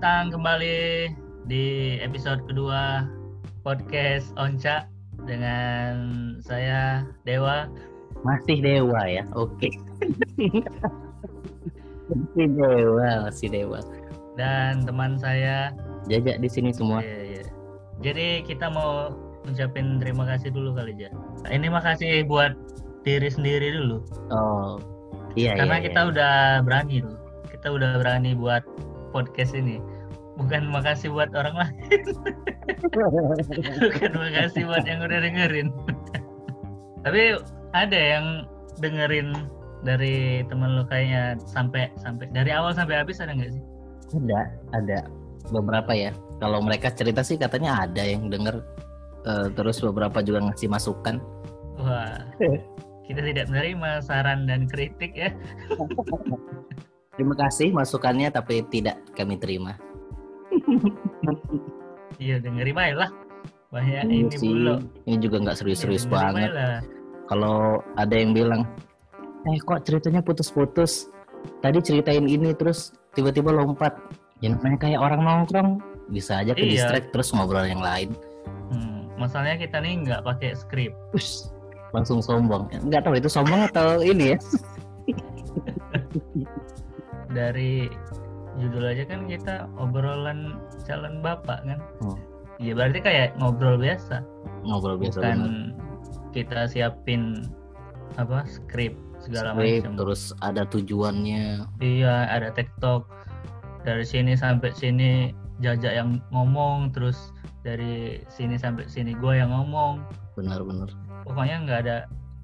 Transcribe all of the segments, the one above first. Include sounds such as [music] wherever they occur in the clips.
datang kembali di episode kedua podcast Onca dengan saya Dewa. Masih Dewa ya, oke. masih Dewa, masih Dewa. Dan teman saya Jajak di sini semua. Iya, iya. Jadi kita mau ucapin terima kasih dulu kali ya. Ini makasih buat diri sendiri dulu. Oh, iya Karena iya. kita iya. udah berani tuh. Kita udah berani buat podcast ini. Bukan makasih buat orang lain. [laughs] Bukan makasih buat yang udah dengerin. Tapi ada yang dengerin dari teman lo kayaknya sampai sampai dari awal sampai habis ada nggak sih? ada, ada beberapa ya. Kalau mereka cerita sih katanya ada yang denger. Eh, terus beberapa juga ngasih masukan. Wah, [laughs] kita tidak menerima saran dan kritik ya. [laughs] Terima kasih masukannya, tapi tidak kami terima. [laughs] Iya dengerin aja lah. Banyak Iya ini ini juga nggak serius-serius Ya, banget. Kalau ada yang bilang, eh kok ceritanya putus-putus? Tadi ceritain ini terus tiba-tiba lompat. Ya namanya kayak orang nongkrong, bisa aja ke Iya. distract terus ngobrol yang lain. Hmm, masalahnya kita nih nggak pakai skrip. Ush, langsung sombong. Nggak tahu itu sombong atau ini ya? [laughs] Dari judul aja kan kita obrolan calon bapak kan. Hmm. Iya berarti kayak ngobrol biasa. Ngobrol biasa Bukan banget. kita siapin apa skrip segala Script, macam. terus ada tujuannya. Iya, ada TikTok dari sini sampai sini jajak yang ngomong, terus dari sini sampai sini gue yang ngomong. Benar-benar. Pokoknya nggak ada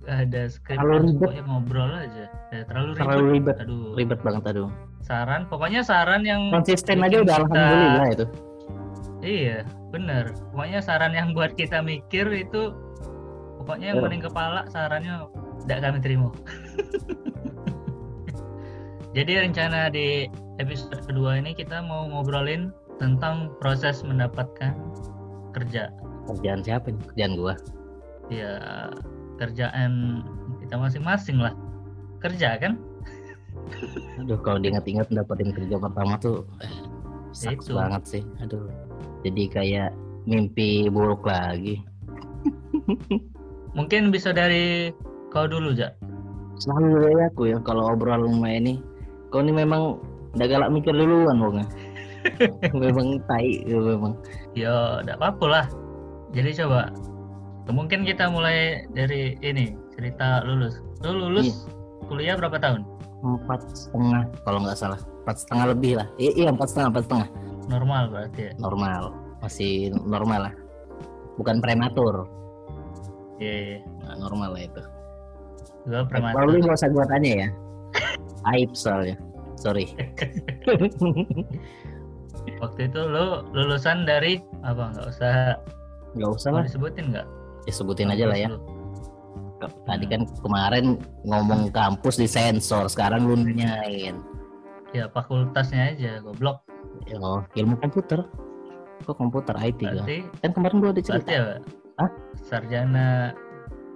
ada skrip, Terlalu ribet. pokoknya ngobrol aja. Ya, terlalu ribet. Terlalu ribet. Aduh. Ribet banget aduh. Saran, pokoknya saran yang Konsisten aja udah kita- alhamdulillah itu. Iya, bener. Pokoknya saran yang buat kita mikir itu pokoknya yang paling kepala sarannya tidak kami terima. [laughs] Jadi rencana di episode kedua ini kita mau ngobrolin tentang proses mendapatkan kerja. Kerjaan siapa nih? Kerjaan gua. Ya kerjaan kita masing-masing lah. Kerja kan? Aduh kalau diingat-ingat dapetin kerja pertama tuh eh, Itu. banget sih. Aduh. Jadi kayak mimpi buruk lagi. Mungkin bisa dari kau dulu, Jak. Selalu dari aku ya kalau obrol sama ini. Kau ini memang udah galak mikir duluan pokoknya. [laughs] memang tai ya, memang. Ya, tidak apa-apa lah. Jadi coba, mungkin kita mulai dari ini cerita lulus. Lu lulus kuliah berapa tahun? Empat setengah kalau nggak salah. Empat setengah lebih lah. I- iya empat setengah empat setengah. Normal berarti ya. Normal. Masih normal lah. Bukan prematur. Iya, iya. Nah, normal lah itu. Gua prematur. Kalau lu nggak usah gua tanya ya. Aib soalnya. Sorry. [laughs] Waktu itu lu lulusan dari apa? Nggak usah Nggak usah lah. disebutin nggak? Ya sebutin aja lah ya. Tadi kan kemarin ngomong kampus di sensor, sekarang lu nanyain. Ya fakultasnya aja, goblok. Oh, ilmu komputer. Kok komputer IT gua? Berarti Kan kemarin gua ada berarti cerita. ya Hah? sarjana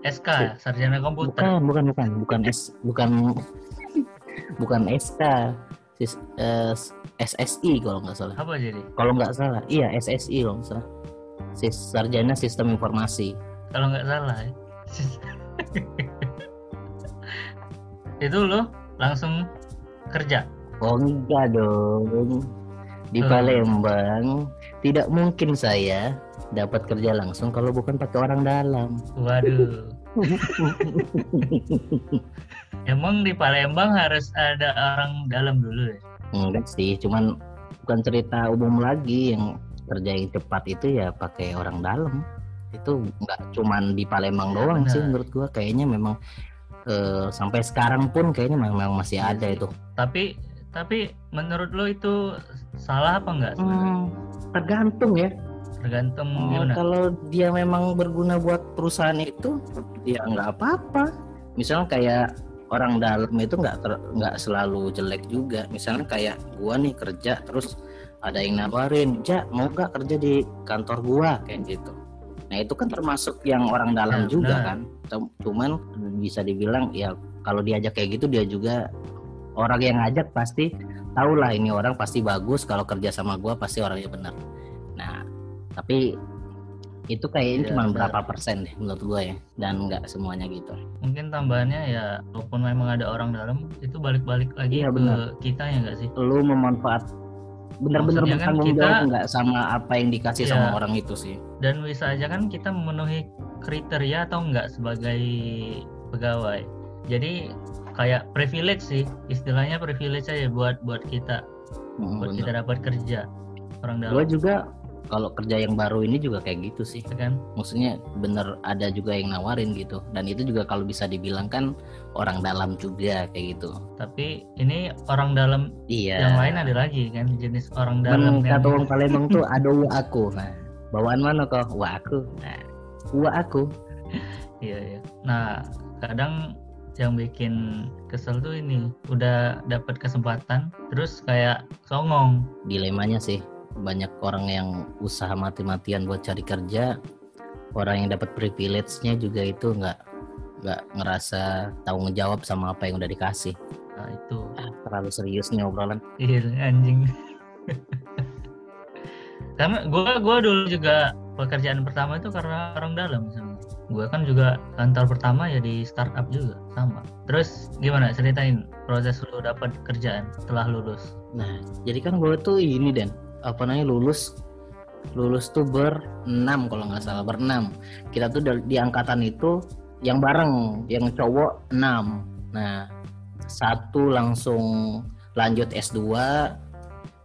SK, ya? sarjana komputer. Bukan, bukan, bukan, bukan S, bukan, [laughs] bukan SK, Sis, eh, SSI kalau nggak salah. Apa jadi? Kalau nggak salah, iya SSI kalau nggak salah. Sis, Sarjana Sistem Informasi. Kalau nggak salah ya. [laughs] itu lo langsung kerja. Oh enggak dong. Di Hmm. Palembang tidak mungkin saya dapat kerja langsung kalau bukan pakai orang dalam. Waduh. [laughs] Emang di Palembang harus ada orang dalam dulu ya? Enggak sih, cuman bukan cerita umum lagi yang kerja yang cepat itu ya pakai orang dalam. Itu nggak cuman di Palembang doang sih benar. menurut gua kayaknya memang eh, sampai sekarang pun kayaknya memang masih Iya ada sih. itu. Tapi tapi menurut lo itu salah apa enggak sebenarnya? Hmm, tergantung ya. Tergantung Oh, gimana? kalau dia memang berguna buat perusahaan itu, ya nggak apa-apa. Misalnya kayak orang dalam itu nggak ter- nggak selalu jelek juga. Misalnya kayak gua nih kerja terus ada yang nawarin, ja mau nggak kerja di kantor gua kayak gitu. Nah itu kan termasuk yang orang dalam Ya, juga kan. Cum- Cuman bisa dibilang ya kalau diajak kayak gitu dia juga orang yang ngajak pasti tahu lah ini orang pasti bagus kalau kerja sama gua pasti orangnya benar nah tapi itu kayaknya Iya, cuma benar. berapa persen deh menurut gua ya dan nggak semuanya gitu mungkin tambahannya ya walaupun memang ada orang dalam itu balik-balik lagi Iya, ke benar. kita ya nggak sih lu memanfaat benar-benar Maksudnya kan bertanggung kita- jawab nggak sama apa yang dikasih Iya. sama orang itu sih. Dan bisa aja kan kita memenuhi kriteria atau enggak sebagai pegawai. Jadi kayak privilege sih. Istilahnya privilege aja buat buat kita. Mm, buat bener. kita dapat kerja. Orang dalam. gua juga kalau kerja yang baru ini juga kayak gitu sih kan? Maksudnya bener ada juga yang nawarin gitu. Dan itu juga kalau bisa dibilang kan orang dalam juga kayak gitu. Tapi ini orang dalam iya. yang lain ada lagi kan? Jenis orang Men dalam yang kata orang Palembang tuh [laughs] ada wa aku. Nah bawaan mana kok wa aku. Nah wa aku. [laughs] Iya iya. Nah kadang yang bikin kesel tuh ini udah dapat kesempatan terus kayak songong. Dilemanya sih banyak orang yang usaha mati-matian buat cari kerja orang yang dapat privilege-nya juga itu nggak nggak ngerasa tanggung jawab sama apa yang udah dikasih nah itu ah, terlalu serius nih obrolan Iya anjing. karena gua gua dulu juga pekerjaan pertama itu karena orang dalam sama. Gua kan juga kantor pertama ya di startup juga sama. Terus gimana ceritain proses lu dapat kerjaan setelah lulus? Nah, jadi kan gue tuh ini dan apa namanya lulus lulus tuh berenam kalau nggak salah berenam. Kita tuh di angkatan itu yang bareng, yang cowok enam. Nah, satu langsung lanjut S2,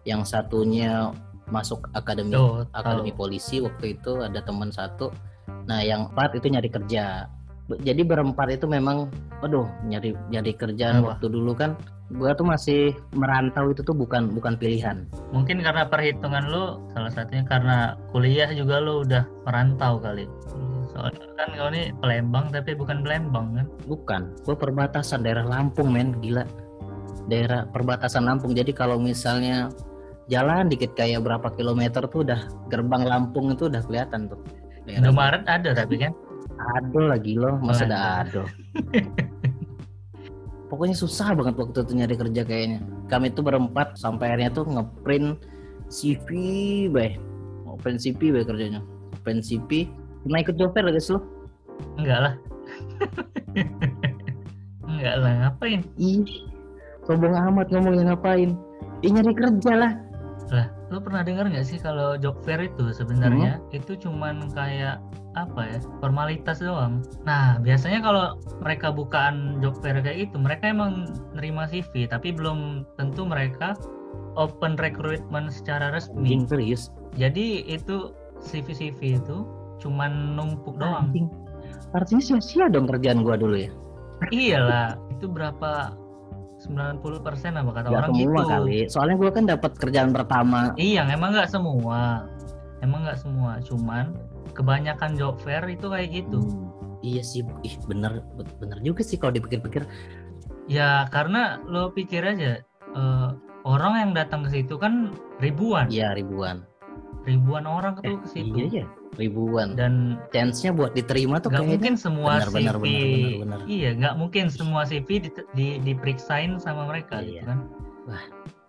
yang satunya masuk akademi Tuh, akademi polisi waktu itu ada teman satu. Nah, yang empat itu nyari kerja. Jadi berempat itu memang, aduh, nyari nyari kerjaan Apa? waktu dulu kan, gua tuh masih merantau itu tuh bukan bukan pilihan. Mungkin karena perhitungan lu salah satunya karena kuliah juga lu udah merantau kali. Soalnya kan kau ini Palembang tapi bukan Palembang kan? Bukan, gua perbatasan daerah Lampung men, gila. Daerah perbatasan Lampung. Jadi kalau misalnya jalan dikit kayak berapa kilometer tuh udah gerbang Lampung itu udah kelihatan tuh. Daerah Indomaret ada tapi kan? Ado lagi loh, masa Oh, ada ado. [laughs] Pokoknya susah banget waktu itu nyari kerja kayaknya. Kami tuh berempat sampai akhirnya tuh ngeprint CV, bay. Ngeprint CV bay kerjanya. Ngeprint CV. Pernah ikut job fair guys lo? Enggak lah. Enggak lah, ngapain? Ih, sombong amat ngomongin ngapain? Ih nyari kerja lah. Lah, lu pernah dengar nggak sih kalau job fair itu sebenarnya itu cuman kayak apa ya formalitas doang. Nah biasanya kalau mereka bukaan job fair kayak itu mereka emang nerima CV tapi belum tentu mereka open recruitment secara resmi. Serius. Jadi itu CV CV itu cuman numpuk doang. Artinya sia-sia dong kerjaan gua dulu ya. Iyalah itu berapa 90% apa kata Gak orang semua gitu. kali. Soalnya gua kan dapat kerjaan pertama. Iya, emang nggak semua. Emang nggak semua, cuman kebanyakan job fair itu kayak gitu. Hmm, Iya sih, ih bener bener juga sih kalau dipikir-pikir. Ya karena lo pikir aja eh, orang yang datang ke situ kan ribuan, Iya ribuan. ribuan orang Eh, tuh ke situ. iya ya, ribuan. Dan Chance-nya buat diterima tuh nggak kayaknya mungkin semua benar, CV, benar, benar, benar, benar. iya nggak mungkin semua CV di, di, diperiksain sama mereka Iya. gitu kan.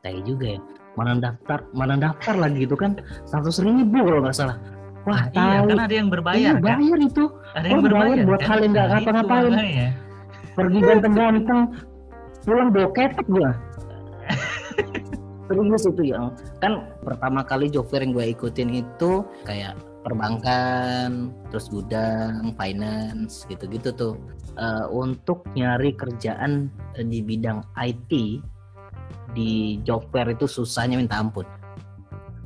tai juga ya. Mana daftar, mana daftar lagi gitu kan. Seratus ribu kalau nggak salah. Wah, Nah, iya tahu. kan ada yang berbayar Iya, kan, bayar itu. ada yang Oh, bayar berbayar buat kan? hal yang nggak Nah, itu ngapa-ngapain. Pergi ganteng-ganteng, pulang bawa ketek gua. [laughs] Serius itu ya. Kan pertama kali job fair yang gue ikutin itu kayak perbankan, terus gudang, finance, gitu-gitu tuh. Eh, untuk nyari kerjaan eh, di bidang IT di job fair itu susahnya minta ampun.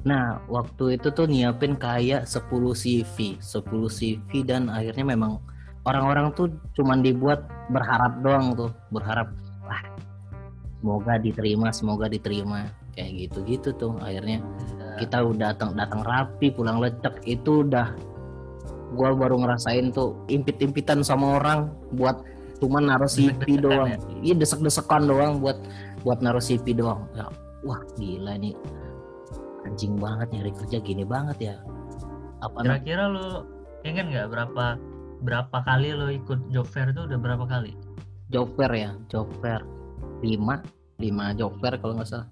Nah, waktu itu tuh nyiapin kayak 10 CV, 10 CV dan akhirnya memang orang-orang tuh cuman dibuat berharap doang tuh, berharap wah semoga diterima, semoga diterima kayak gitu-gitu tuh. Akhirnya kita udah datang datang rapi, pulang lecek itu udah gua baru ngerasain tuh impit-impitan sama orang buat cuman naruh CV Desek-desekan doang. ya? Iya desek-desekan doang buat buat naruh CV doang. Ya, wah gila nih anjing banget nyari kerja gini banget ya. Apa? Kira-kira lo ingat nggak berapa berapa kali lo ikut job fair itu udah berapa kali? job fair ya, job fair 5 5 job fair kalau nggak salah.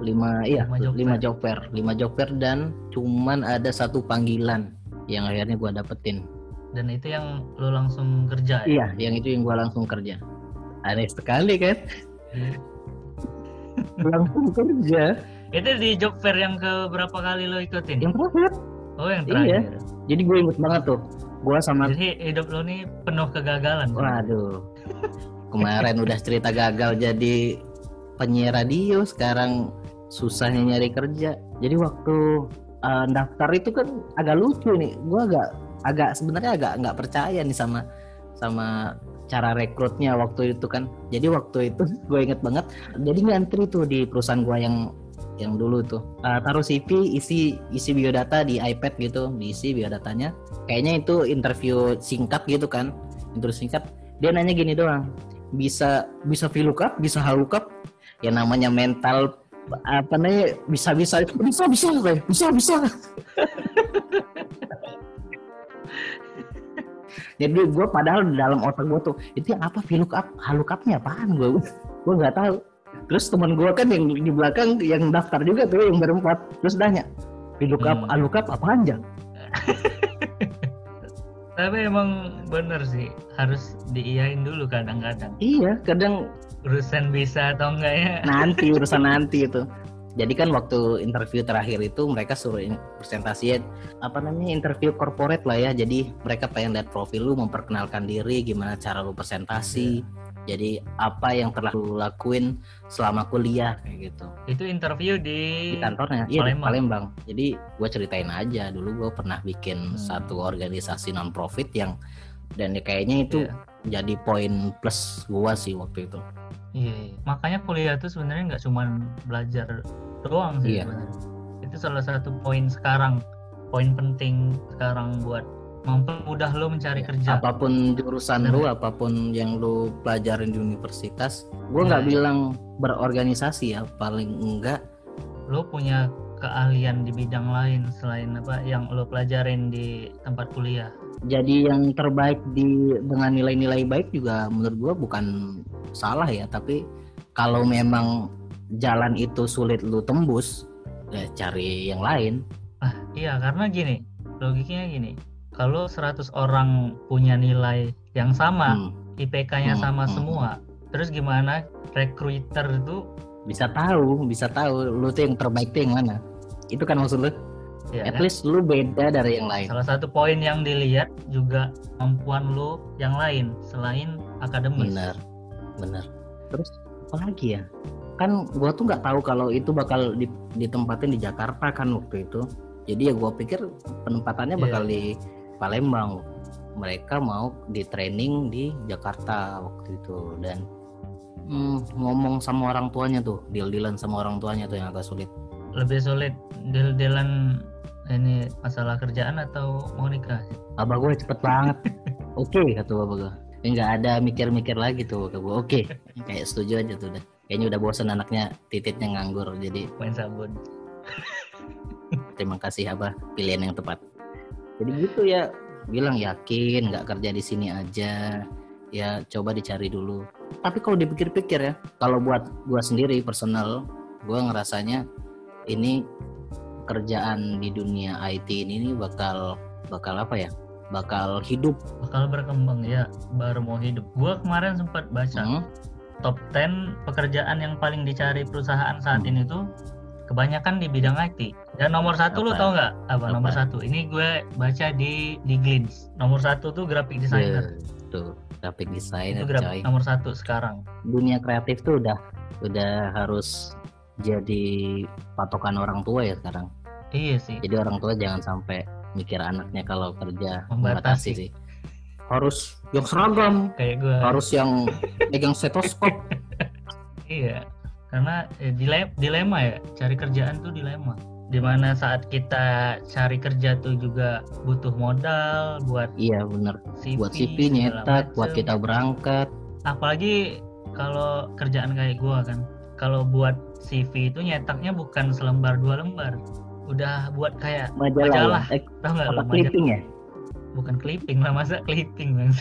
Lima iya Lima job lima fair. job fair lima job fair dan cuman ada satu panggilan yang akhirnya gua dapetin. Dan itu yang lo langsung kerja ya? iya yang itu yang gua langsung kerja. Aneh sekali kan? Di- [laughs] langsung kerja. Itu di job fair yang ke berapa kali lo ikutin? Yang terakhir. Oh yang Iya. terakhir jadi gue inget banget tuh. Gua sama jadi hidup lo nih penuh kegagalan waduh. Kemarin udah cerita gagal jadi penyiar radio sekarang susahnya nyari kerja. Jadi waktu uh, daftar itu kan agak lucu nih. Gua agak agak sebenarnya agak nggak percaya nih sama sama cara rekrutnya waktu itu kan. Jadi waktu itu [laughs] gue inget banget jadi ngantri tuh di perusahaan gua yang yang dulu tuh. Uh, taruh CV isi isi biodata di iPad gitu diisi biodatanya. Kayaknya itu interview singkat gitu kan interview singkat. Dia nanya gini doang bisa bisa VLOOKUP bisa HLOOKUP ya namanya mental apa namanya bisa bisa. Bisa bisa gue bisa bisa. Jadi gue padahal di dalam otak gue tuh itu yang apa VLOOKUP HLOOKUP-nya apaan? Gue gue nggak tahu. Terus teman gue kan yang di belakang yang daftar juga tuh yang berempat. Terus nanya VLOOKUP Hmm. HLOOKUP apaan jang [laughs] tapi emang bener sih harus diiyain dulu kadang-kadang. Iya kadang urusan bisa atau enggaknya nanti [laughs] urusan nanti itu. Jadi kan waktu interview terakhir itu mereka suruh presentasi apa namanya interview corporate lah ya. Jadi mereka pengen lihat profil lu memperkenalkan diri gimana cara lu presentasi jadi apa yang telah lu lakuin selama kuliah kayak gitu itu interview di, di kantornya iya di Palembang. Palembang jadi gue ceritain aja dulu gue pernah bikin Hmm. satu organisasi non profit yang dan ya kayaknya itu Iya. jadi poin plus gua sih waktu itu Iya, iya. makanya kuliah tuh sebenarnya nggak cuma belajar doang sih Iya. sebenarnya. Itu salah satu poin sekarang, poin penting sekarang buat mempermudah lo mencari kerja. apa pun jurusan Bener. lu apa pun yang lu pelajarin di universitas gue nggak Nah. bilang berorganisasi ya paling enggak Lo punya keahlian di bidang lain selain apa yang lo pelajarin di tempat kuliah. jadi yang terbaik di dengan nilai-nilai baik juga menurut gue bukan salah ya tapi kalau memang jalan itu sulit lu tembus ya cari yang lain Ah, iya karena gini, logikanya gini. Kalau 100 orang punya nilai yang sama, Hmm, IPK-nya Hmm, sama hmm, semua, terus gimana recruiter itu? Bisa tahu bisa tahu lu tuh yang terbaik tuh yang mana. Itu kan maksud lu? Ya at kan? least lu beda dari yang lain. Salah satu poin yang dilihat juga kemampuan lo yang lain selain akademis. bener bener terus apa lagi ya? Kan gua tuh nggak tahu kalau itu bakal di- ditempatin di Jakarta kan waktu itu. Jadi ya gua pikir penempatannya Iya. bakal di Palembang. Mereka mau di training di Jakarta waktu itu. Dan hmm, ngomong sama orang tuanya tuh deal-dealan sama orang tuanya tuh yang agak sulit. Lebih sulit deal-dealan ini masalah kerjaan atau mau nikah? abah gue cepet banget. [laughs] Oke kata abah gue. Nggak ada mikir-mikir lagi tuh kata gue oke kayak setuju aja tuh udah kayaknya udah bosan anaknya tititnya nganggur jadi Main sabun. terima kasih abah. Pilihan yang tepat jadi gitu ya. Bilang yakin nggak kerja di sini aja. Ya coba dicari dulu. Tapi kalau dipikir-pikir ya kalau buat gua sendiri personal gua ngerasanya ini kerjaan di dunia IT ini nih bakal bakal apa ya? Bakal hidup. Bakal berkembang ya. Baru mau hidup. Gua kemarin sempat baca Hmm, top 10 pekerjaan yang paling dicari perusahaan saat Hmm. ini tuh kebanyakan di bidang IT. Dan nomor satu Apa? tau nggak apa, Apa? nomor satu? Ini gue baca di di Glints. Nomor satu tuh graphic designer. ya, tuh graphic Itu designer graf- coy nomor satu sekarang. dunia kreatif tuh udah udah harus jadi patokan orang tua ya sekarang Iya sih. Jadi orang tua jangan sampai mikir anaknya kalau kerja Membatasi. membatasi sih. Harus yang seragam, Kayak gue. harus yang pegang stetoskop. [laughs] Iya. Karena eh, dile- dilema ya, cari kerjaan tuh dilema. Di mana saat kita cari kerja tuh juga butuh modal buat iya bener. CV, Buat CV nyetak, buat kita berangkat. apalagi kalau kerjaan kayak gua kan kalau buat CV itu nyetaknya bukan selembar dua lembar udah buat kayak Majalah, Majalah. ya? eh, tau nggak lo majalah clipping ya? bukan clipping lah masa clipping bang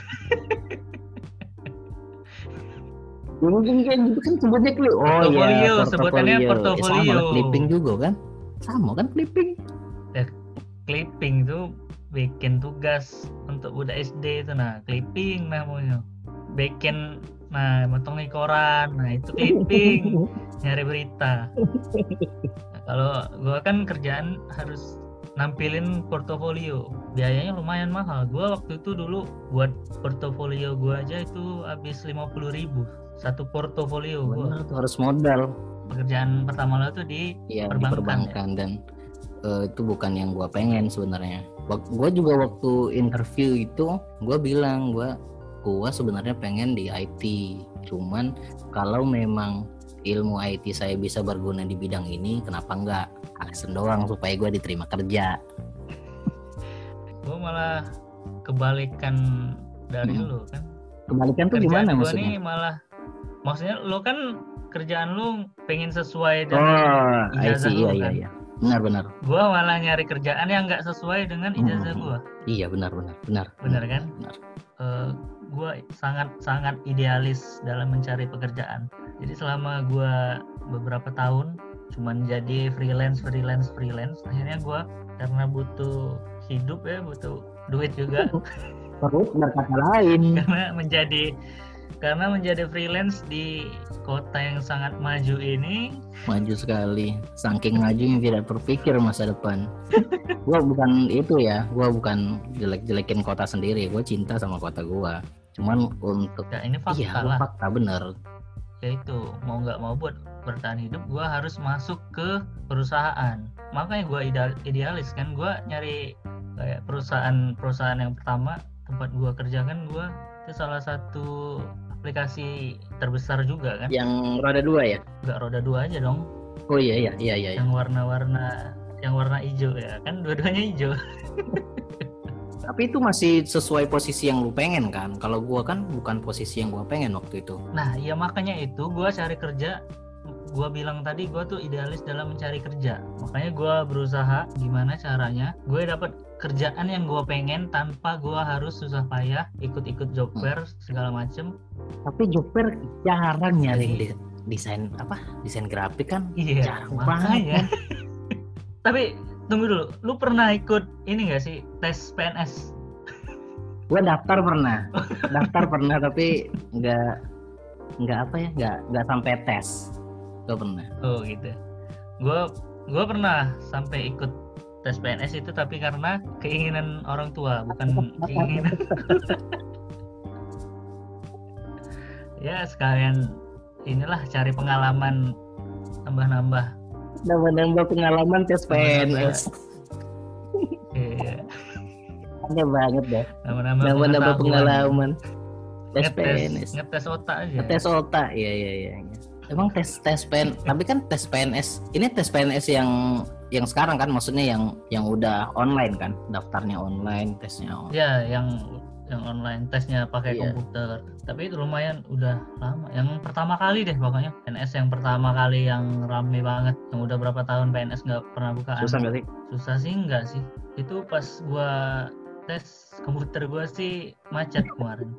Ya, mungkin kan gitu kan sebutnya klip. Oh Portofolio, iya, sebutannya Eh, portofolio. sama clipping juga kan? Sama kan clipping? clipping itu bikin tugas untuk budak SD itu nah. Clipping namanya bikin nah motong koran nah itu clipping. [laughs] Nyari berita. Nah, kalau gua kan kerjaan harus nampilin portofolio. Biayanya lumayan mahal. Gua waktu itu dulu buat portofolio gua aja itu habis 50.000 ribu. Satu portofolio gua. Bener tuh harus modal. Pekerjaan pertama lo tuh di Iya di Perbankan, perbankan dan eh, itu bukan yang gua pengen sebenarnya. Gua juga waktu interview itu gua bilang gua gua sebenarnya pengen di IT. Cuman kalau memang ilmu IT saya bisa berguna di bidang ini, kenapa enggak? Alasan doang supaya gua diterima kerja. gua malah kebalikan dari Hmm. lo kan Kebalikan tuh kerjaan gimana maksudnya? nih malah maksudnya lo kan kerjaan lu pengen sesuai dengan Oh, ijazah see, lu iya iya kan? iya. Benar benar. gua malah nyari kerjaan yang nggak sesuai dengan ijazah Hmm. gua Iya benar benar benar. Benar kan? Benar. Eh, gua sangat sangat idealis dalam mencari pekerjaan jadi selama gua beberapa tahun cuman jadi freelance freelance freelance akhirnya gua karena butuh hidup ya butuh duit juga [laughs] Terus berkata lain. [laughs] karena menjadi karena menjadi freelance di kota yang sangat maju ini maju sekali. Saking majunya tidak berpikir masa depan. [laughs] Gua bukan itu ya. Gua bukan jelek-jelekin kota sendiri. Gua cinta sama kota gua. Cuman untuk ya ini fakta iya lah. fakta bener. Yaitu mau nggak mau buat bertahan hidup gua harus masuk ke perusahaan. Makanya gua ideal, idealis kan. Gua nyari kayak perusahaan perusahaan yang pertama tempat gua kerja kan gua itu salah satu aplikasi terbesar juga kan? Yang roda dua ya? Nggak roda dua aja dong. Oh iya iya iya iya, iya. yang warna-warna yang warna hijau ya. Kan dua-duanya hijau. [laughs] Tapi itu masih sesuai posisi yang lu pengen kan? Kalau gua kan bukan posisi yang gua pengen waktu itu. Nah, ya makanya itu gua cari kerja. Gua bilang tadi gua tuh idealis dalam mencari kerja. Makanya gua berusaha gimana caranya. Gue dapat kerjaan yang gua pengen tanpa gua harus susah payah ikut-ikut job Hmm. fair segala macem. tapi joper jarang nyari de- desain apa desain grafik kan Iya, Jarang makanya. [laughs] Tapi tunggu dulu, lu pernah ikut ini gak sih tes PNS? gua daftar pernah [laughs] daftar pernah tapi nggak nggak apa ya nggak nggak sampai tes gua pernah Oh gitu. Gua gua pernah sampai ikut tes PNS itu tapi karena keinginan orang tua bukan [laughs] keinginan. ya sekalian inilah cari pengalaman nambah-nambah. nambah-nambah pengalaman tes. PNS Iya, banget deh nambah-nambah pengalaman tes Ngetes, PNS ngetes otak aja. tes otak iya iya iya iya. emang tes tes PN tapi kan tes PNS ini tes PNS yang yang sekarang kan maksudnya yang yang udah online kan daftarnya online tesnya online. Ya, yang yang online tesnya pakai Iya. komputer. Tapi itu lumayan udah lama. Yang pertama kali deh pokoknya PNS yang pertama kali yang rame banget. Yang udah berapa tahun PNS nggak pernah bukaan. susah nggak sih Susah sih enggak sih. Itu pas gua tes komputer gua sih macet kemarin.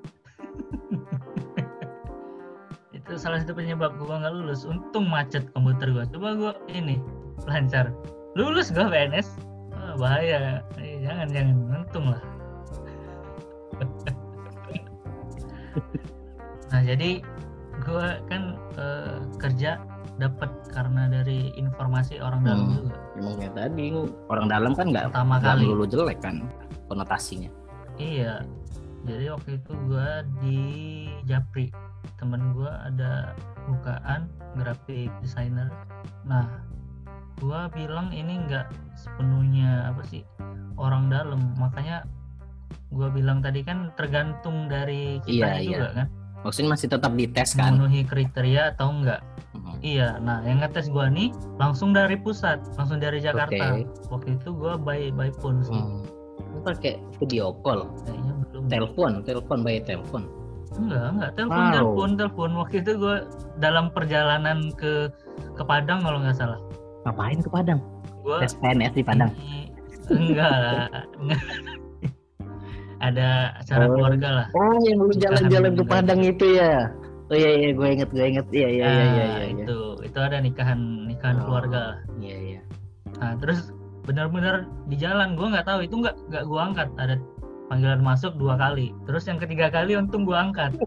[laughs] itu salah satu penyebab gua nggak lulus. Untung macet komputer gua. Coba gua ini lancar. Lulus gua PNS. Ah, bahaya. Eh, jangan jangan untung lah. [laughs] nah jadi gue kan eh, kerja dapat karena dari informasi orang dalam Hmm. juga emang kayak tadi orang dalam kan nggak pertama kali melulu jelek kan konotasinya iya jadi waktu itu gue di Japri temen gue ada bukaan graphic designer nah gue bilang ini nggak sepenuhnya apa sih orang dalam. Makanya gue bilang tadi kan tergantung dari kita Iya, juga kan. Maksudnya masih tetap dites kan? Memenuhi kriteria atau enggak Hmm. iya nah yang ngetes gua nih langsung dari pusat langsung dari Jakarta. Oke. waktu itu gua by by phone sih. Hmm. Lu pakai video call? Kayaknya belum. Telepon telepon by telepon. Enggak enggak. Telepon Wow. telepon telepon. Waktu itu gua dalam perjalanan ke ke Padang kalau nggak salah ngapain ke Padang gua tes PNS di Padang ini- enggak lah enggak. [laughs] ada acara Oh. keluarga lah oh yang lu jalan-jalan ke. Padang itu ya Oh iya iya gue inget gue inget iya iya iya iya iya. iya. itu itu ada nikahan nikahan Oh. keluarga Iya iya. nah terus benar-benar di jalan gue nggak tahu itu nggak nggak gue angkat ada panggilan masuk dua kali terus yang ketiga kali untung gue angkat [laughs]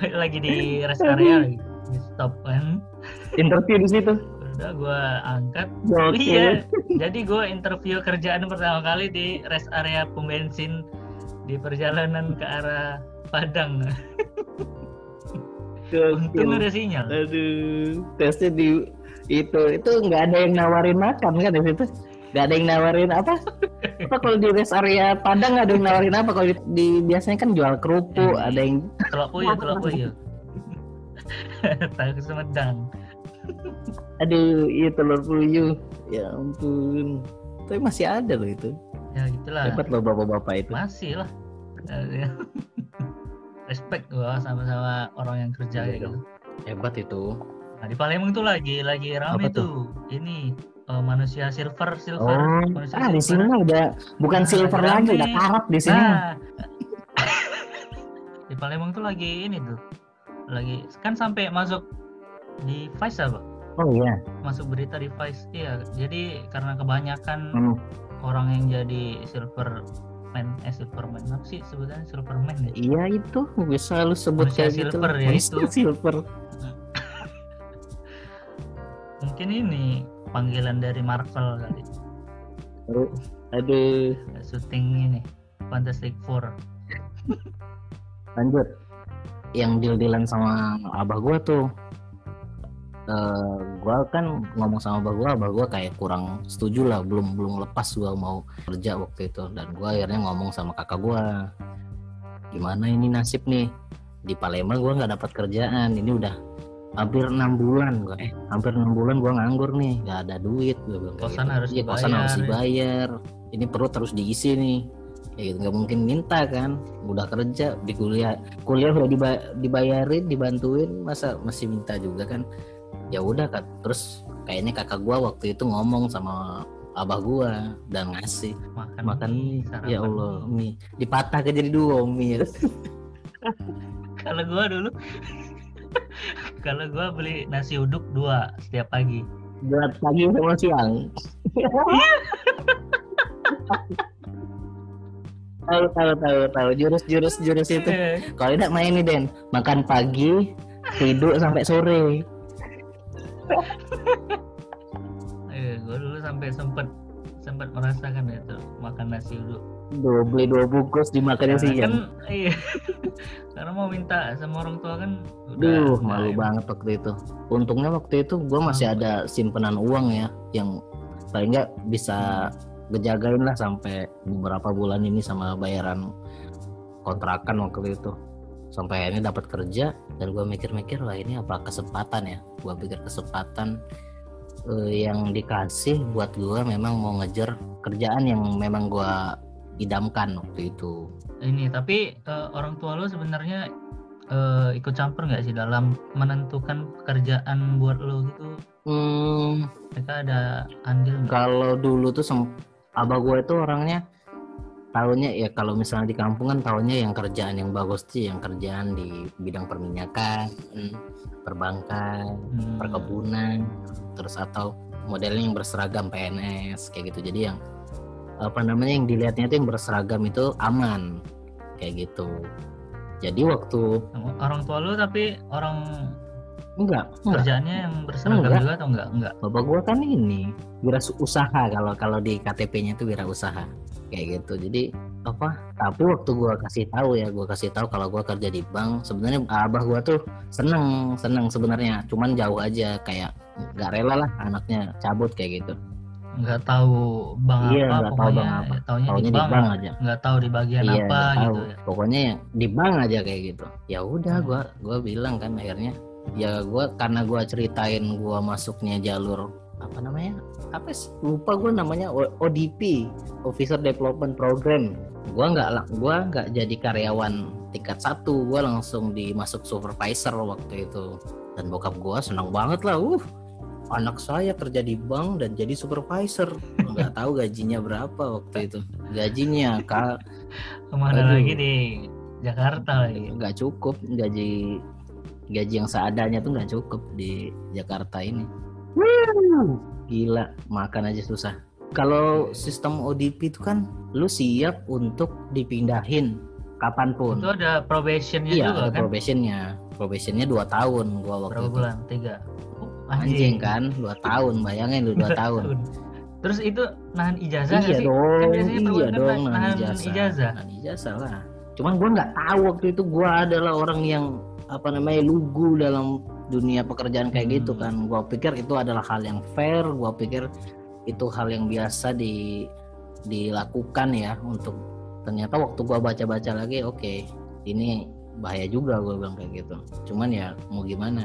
[laughs] lagi di rest area lagi di stop kan Interview di situ. udah gue angkat. Oke. iya jadi gue interview kerjaan pertama kali di rest area pom bensin di perjalanan ke arah Padang. Untung ada sinyal. Aduh, tesnya di itu itu nggak ada yang nawarin makan kan di situ? Nggak ada yang nawarin apa? Apa kalau di rest area Padang nggak ada yang nawarin apa? Kalau di, di- biasanya kan jual kerupuk Hmm. ada yang telur puyuh telur puyuh. [laughs] Tahu Sumedang aduh iya telur puyuh. Ya ampun. Tapi masih ada loh itu. Ya gitulah. Hebat loh bapak-bapak itu. Masih lah. [laughs] Respect gua sama-sama orang yang kerja kayak gitu. hebat itu. Nah di Palembang tuh lagi lagi rame Apa tuh. ini eh, manusia silver silver. Oh manusia ah di sini mah udah bukan Nah, silver lagi udah karat di sini. Nah. [laughs] Di Palembang tuh lagi ini tuh. Lagi kan sampai masuk di Vice apa? Oh iya. Masuk berita di Vice iya. Jadi karena kebanyakan Hmm. orang yang jadi silver man eh silverman apa sih sebutannya? Silverman ya? Iya itu. Bisa lu sebut Manusia kayak gitu. silver ya Manusia itu. silver. [laughs] Mungkin ini panggilan dari Marvel kali. Aduh syuting ini Fantastic Four. Lanjut. Yang deal-dealan sama abah gua tuh eh gua kan ngomong sama abah gua abah gua kayak kurang setuju lah belum belum lepas gua mau kerja waktu itu. Dan gua akhirnya ngomong sama kakak gua gimana ini nasib nih? Di Palembang gua nggak dapat kerjaan ini udah hampir enam bulan. Gua eh hampir enam bulan gua nganggur nih nggak ada duit. Gua bilang kayak Kosan gitu. harus Iya, kosan dibayar, harus ya. dibayar. Ini perut harus diisi nih. Ya gitu nggak mungkin minta kan. Udah kerja di kuliah kuliah udah diba- dibayarin dibantuin masa masih minta juga kan ya udah kan terus kayaknya kakak gua waktu itu ngomong sama abah gua dan ngasih makan makan mie, sarapan ya Allah mie. mie. Dipatah ke jadi dua mie. [laughs] Kalau gua dulu [laughs] kalau gua beli nasi uduk dua setiap pagi. Buat pagi sama siang. [laughs] Tahu tahu tahu tahu. Jurus jurus jurus itu. Eh, kalau tidak main nih Den. Makan pagi tidur sampai sore eh, gua dulu sampai sempet sempat merasakan itu makan nasi uduk Duh, beli dua bungkus dimakannya Karena siang kan iya [laughs] karena mau minta sama orang tua kan udah Duh, malu enak. banget waktu itu. Untungnya waktu itu gue masih ada simpenan uang ya, yang paling nggak bisa ngejagain lah sampai beberapa bulan ini sama bayaran kontrakan waktu itu. Sampai akhirnya dapat kerja dan gue mikir-mikir wah ini apa kesempatan ya? Gue pikir kesempatan eh, yang dikasih buat gue memang mau ngejar kerjaan yang memang gue idamkan waktu itu. ini tapi eh, orang tua lo sebenarnya eh, ikut campur nggak sih dalam menentukan pekerjaan buat lo gitu Hmm, mereka ada andil kalau dulu tuh abah gue itu orangnya tahunya ya kalau misalnya di kampung kan tahunya yang kerjaan yang bagus sih yang kerjaan di bidang perminyakan perbankan Hmm, perkebunan terus atau modelnya yang berseragam PNS kayak gitu. Jadi yang apa namanya yang dilihatnya itu yang berseragam itu aman kayak gitu. Jadi waktu orang tua lo tapi orang enggak. Enggak kerjaannya yang berseragam Enggak. juga atau enggak? Enggak. Bapak gua kan ini wira usaha kalau kalau di KTP-nya itu wira usaha kayak gitu. Jadi apa tapi waktu gua kasih tahu ya gua kasih tahu kalau gua kerja di bank sebenarnya abah gua tuh seneng seneng sebenarnya. Cuman jauh aja kayak nggak rela lah anaknya cabut kayak gitu. Nggak tahu bank Iya, apa nggak tahu bank apa. ya, taunya taunya di di bank, bank aja. Nggak tahu di bagian iya apa gitu ya. Pokoknya di bank aja kayak gitu. Ya udah Hmm. gua gua bilang kan akhirnya ya gua karena gua ceritain gua masuknya jalur apa namanya? Apa sih? Lupa gua namanya ODP Officer Development Program. Gua nggak gua nggak jadi karyawan tingkat satu. Gua langsung dimasuk supervisor waktu itu. Dan bokap gua senang banget lah uh. Anak saya kerja di bank dan jadi supervisor. Nggak tahu gajinya berapa waktu itu. Gajinya kak. Ke mana Aduh. lagi di Jakarta lagi. Nggak cukup gaji gaji yang seadanya tuh nggak cukup di Jakarta ini. Gila makan aja susah. Kalau sistem ODP itu kan lu siap untuk dipindahin kapan pun. Itu ada probationnya iya juga ada kan? probationnya. Probationnya dua tahun gua waktu berapa itu. bulan? Tiga. Oh, anjing. kan dua tahun. Bayangin lu dua [laughs] tahun. Terus itu nahan ijazah nggak iya sih dong Kan biasanya iya perbuatan dong nahan nahan ijazah. ijazah. nahan ijazah lah. Cuman gua nggak tahu waktu itu gua adalah orang yang apa namanya lugu dalam dunia pekerjaan kayak gitu Hmm. kan. Gua pikir itu adalah hal yang fair gua pikir itu hal yang biasa di dilakukan ya untuk ternyata waktu gua baca-baca lagi oke ini bahaya juga gua bilang kayak gitu. Cuman ya mau gimana?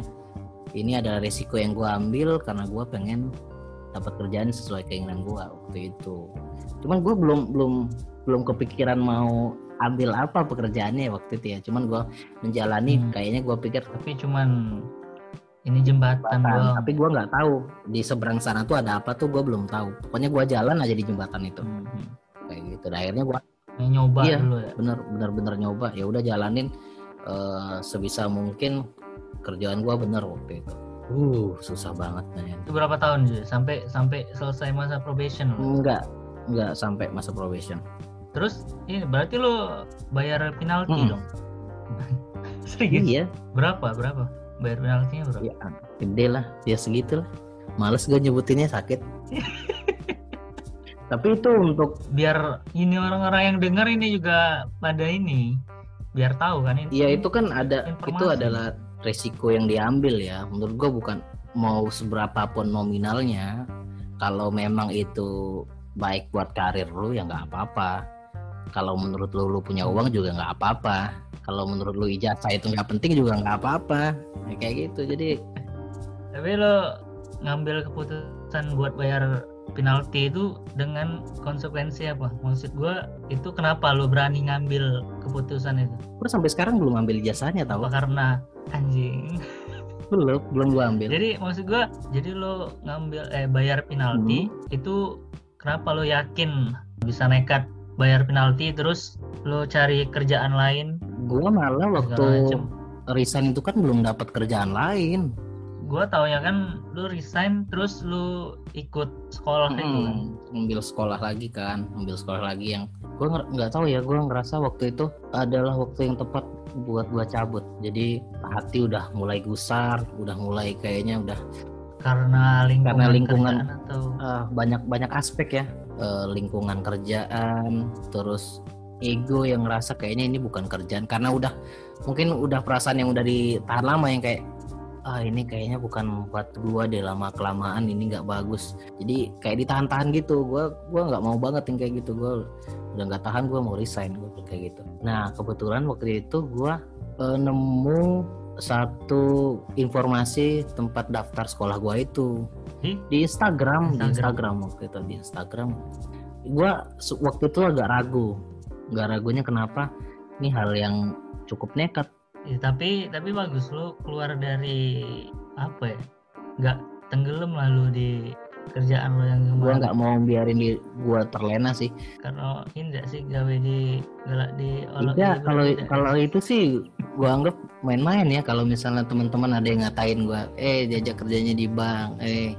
Ini adalah resiko yang gua ambil karena gua pengen dapat kerjaan sesuai keinginan gua waktu itu. Cuman gua belum belum belum kepikiran mau ambil apa pekerjaannya waktu itu ya. Cuman gua menjalani Hmm. kayaknya gua pikir tapi cuman ini jembatan jembatan doang. tapi gua nggak tahu. Di seberang sana tuh ada apa tuh gua belum tahu. Pokoknya gua jalan aja di jembatan itu. Hmm. kayak gitu. Dan akhirnya gua Yang nyoba Iya. dulu ya? bener bener bener nyoba. Ya udah jalanin eh, sebisa mungkin kerjaan gua bener waktu itu. Uh. Susah banget men. itu berapa tahun Ju? sampai sampai selesai masa probation? Enggak enggak sampai masa probation terus ini berarti lo bayar penalti Hmm. dong? [laughs] Serius? Iya. Berapa berapa? Bayar penaltinya berapa? Ya gede lah. Ya segitu lah. Males gue nyebutinnya sakit. [laughs] Tapi itu untuk biar ini orang-orang yang dengar ini juga pada ini biar tahu kan ini ya itu kan ada Informasi. itu adalah resiko yang diambil ya. Menurut gue bukan mau seberapa pun nominalnya. Kalau memang itu baik buat karir lu ya nggak apa-apa kalau menurut lu lu punya uang juga nggak apa-apa. Kalau menurut lu ijazah itu nggak penting juga nggak apa-apa. Ya, kayak gitu. Jadi tapi lo ngambil keputusan buat bayar penalti itu dengan konsekuensi apa? Maksud gua itu kenapa lo berani ngambil keputusan itu? gue sampai sekarang belum ambil ijazahnya apa tahu karena anjing. Belum belum gue ambil. Jadi maksud gua jadi lo ngambil eh bayar penalti Hmm. itu kenapa lo yakin bisa nekat bayar penalti terus lo cari kerjaan lain. Gue malah waktu macem. resign itu kan belum dapat kerjaan lain. Gua taunya kan lu resign terus lu ikut sekolah itu kan? Hmm, ngambil sekolah lagi kan ngambil sekolah lagi yang gue nggak tahu ya gue ngerasa waktu itu adalah waktu yang tepat buat gue cabut. Jadi hati udah mulai gusar udah mulai kayaknya udah karena lingkungan, Karena lingkungan. atau ah, banyak banyak aspek ya Eh, lingkungan kerjaan terus ego yang ngerasa kayaknya ini bukan kerjaan. Karena udah mungkin udah perasaan yang udah ditahan lama yang kayak ah ini kayaknya bukan buat gua deh lama kelamaan ini nggak bagus. Jadi kayak ditahan-tahan gitu. Gua gua nggak mau banget yang kayak gitu. Gua udah nggak tahan gua mau resign gua kayak gitu. Nah kebetulan waktu itu gua eh, nemu satu informasi tempat daftar sekolah gua itu. Di? di Instagram, di Instagram. Instagram waktu itu di Instagram. Gua waktu itu agak ragu. Nggak ragunya kenapa? Ini hal yang cukup nekat. Ya, tapi tapi bagus lu keluar dari apa ya? Nggak tenggelam lalu di kerjaan lu yang gua kemarin. nggak mau biarin di gua terlena sih. Karena ini sih gawe di galak di olok tidak di- kalau kalau itu sih gua anggap main-main ya. Kalau misalnya teman-teman ada yang ngatain gua eh diajak kerjanya di bank eh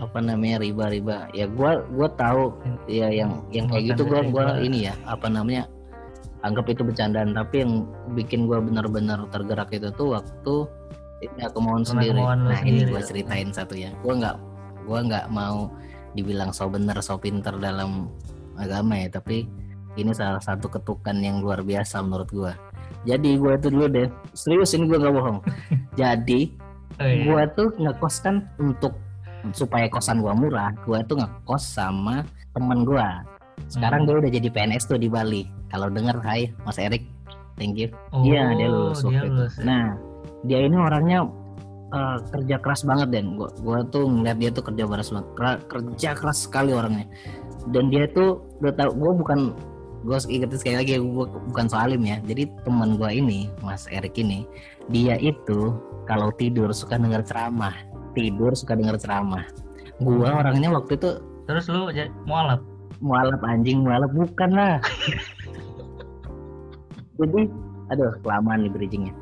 apa namanya riba riba ya gua gua tahu ya yang yang kayak gitu gua gua riba. ini ya apa namanya anggap itu bercandaan. Tapi yang bikin gua benar-benar tergerak itu tuh waktu ini aku mohon sendiri. kemauan nah ini sendiri. gua ya. ceritain satu ya. Gua nggak gua nggak mau dibilang so bener so pinter dalam agama ya tapi ini salah satu ketukan yang luar biasa menurut gua jadi gua itu dulu deh serius ini gua nggak bohong [laughs] jadi Oh, iya. gua tuh ngekos kan untuk supaya kosan gua murah gua tuh ngekos sama temen gua sekarang Hmm. dia udah jadi PNS tuh di Bali kalau denger hai Mas Erik thank you oh, iya dia lulus dia waktu itu. lulus ya. nah dia ini orangnya eh, kerja keras banget dan. Gua gua tuh ngeliat dia tuh kerja keras kerja keras sekali orangnya. Dan dia tuh udah tahu gua bukan gue ingetin sekali lagi gue bukan soalim ya. Jadi teman gua ini Mas Erik ini dia itu kalau tidur suka denger ceramah. Tidur suka denger ceramah. Gua orangnya waktu itu terus lu mualaf? Mualaf anjing mualaf. Bukan lah. [laughs] Jadi aduh kelamaan nih bridgingnya.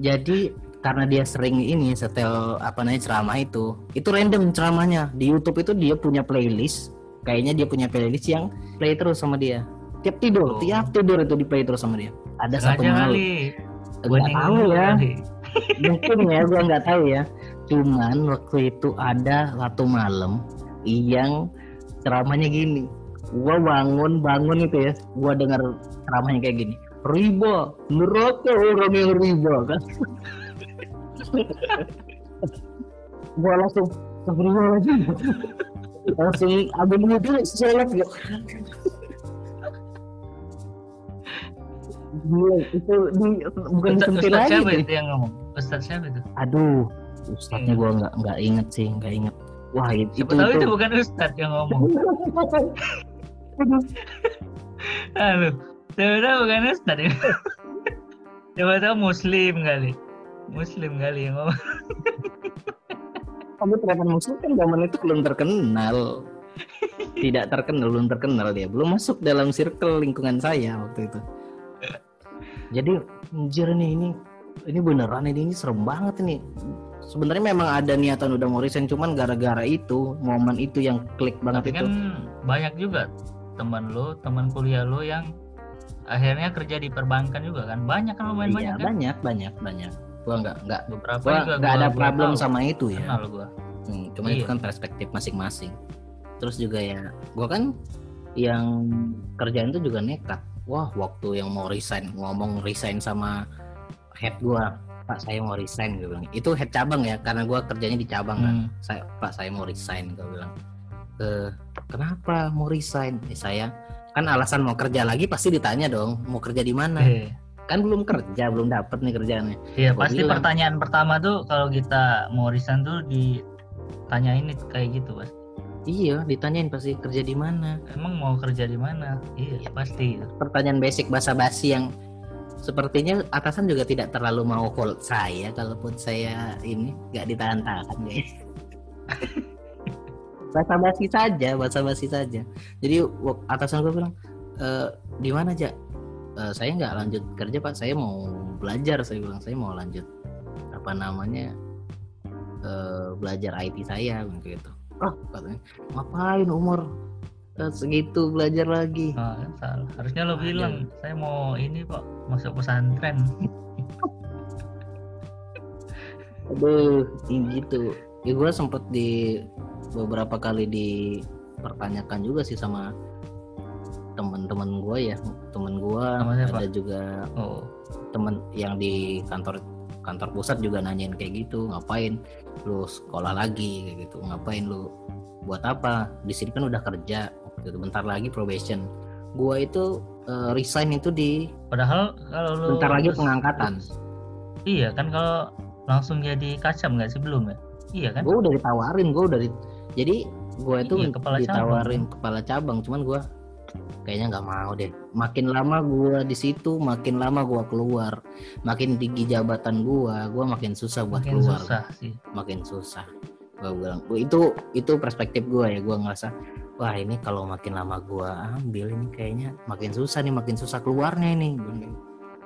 Jadi karena dia sering ini setel apa namanya ceramah itu. Itu random ceramahnya. Di YouTube itu dia punya playlist. Kayaknya dia punya playlist yang play terus sama dia. Tiap tidur Oh. tiap tidur itu di play terus sama dia. Ada satu Sengaja malam. kali. nggak tahu ya. kali. [laughs] [laughs] mungkin ya gua nggak tahu ya. Cuman waktu itu ada satu malam yang ceramahnya gini. Gua bangun bangun itu ya. Gua dengar ceramahnya kayak gini. Riba neraka orang yang riba kan [laughs] gua langsung Astagfirullahaladzim langsung ambil wudhu sholat gitu Gila, itu di, bukan Ustaz, disentil Ustaz lagi siapa itu yang ngomong? Ustaz siapa itu? Aduh, ustadznya gua nggak nggak inget sih, nggak inget. Wah itu Siapa tahu itu bukan Ustaz yang ngomong. [laughs] Halo. Siapa tahu bukan Ustaz ya. [laughs] Siapa tahu Muslim kali. Muslim kali yang ngomong. Kamu ternyata muslim kan zaman itu belum terkenal. Tidak terkenal, belum terkenal dia, belum masuk dalam circle lingkungan saya waktu itu. Jadi anjir nih ini ini beneran ini, ini serem banget ini. Sebenarnya memang ada niatan udah mau resign, cuman gara-gara itu momen itu yang klik banget Tapi itu. kan banyak juga teman lo, teman kuliah lo yang akhirnya kerja di perbankan juga kan. Banyak kan lumayan Iya banyak kan. banyak banyak banyak. Gua nggak nggak Beberapa gua nggak ada gua problem tahu. sama itu ya. Kenal gua. Hmm, cuman itu Iya. kan perspektif masing-masing. Terus juga ya, gua kan yang kerjaan itu juga nekat. Wah, waktu yang mau resign, ngomong resign sama head gua, Pak saya mau resign gue bilang. Itu head cabang ya, karena gua kerjanya di cabang kan. Hmm. Saya, Pak saya mau resign gue bilang. Eh, kenapa mau resign? Eh, saya kan alasan mau kerja lagi pasti ditanya dong, mau kerja di mana? Eh, Kan belum kerja, belum dapet nih kerjaannya. Iya Gua pasti bilang. pertanyaan pertama tuh kalau kita mau resign tuh ditanyain kayak gitu mas. Iya, ditanyain pasti kerja di mana. Emang mau kerja di mana? Iya pasti. pertanyaan basic basa-basi yang sepertinya atasan juga tidak terlalu mau hold saya kalaupun saya ini nggak ditahan-tahan guys [laughs] basa-basi saja basa-basi saja jadi atasan gue bilang e, di mana aja saya nggak lanjut kerja pak saya mau belajar saya bilang saya mau lanjut apa namanya eh, belajar IT saya gitu oh katanya ngapain umur eh, segitu belajar lagi Oh, salah. Harusnya lo bilang saya mau ini kok masuk pesantren. Aduh, ini gitu. Ya gue sempet di beberapa kali dipertanyakan juga sih sama teman-teman gue ya, teman gue ada juga Oh temen yang di kantor kantor pusat juga nanyain kayak gitu, ngapain lu sekolah lagi kayak gitu, ngapain lu buat apa? Di sini kan udah kerja, gitu. bentar lagi probation. Gua itu eh, resign itu di padahal kalau lo bentar lagi pengangkatan. Iya kan kalau langsung jadi kacam nggak sih belum ya? Iya kan? gue udah ditawarin gue udah di- jadi gue itu Iya, kepala ditawarin kepala cabang cuman gue kayaknya nggak mau deh. Makin lama gue di situ makin lama gue keluar. Makin tinggi jabatan gue gue makin susah buat Makin keluar. susah sih. makin susah. Gue bilang itu itu perspektif gue ya. Gue ngerasa wah ini kalau makin lama gue ambil ini kayaknya makin susah nih makin susah keluarnya ini.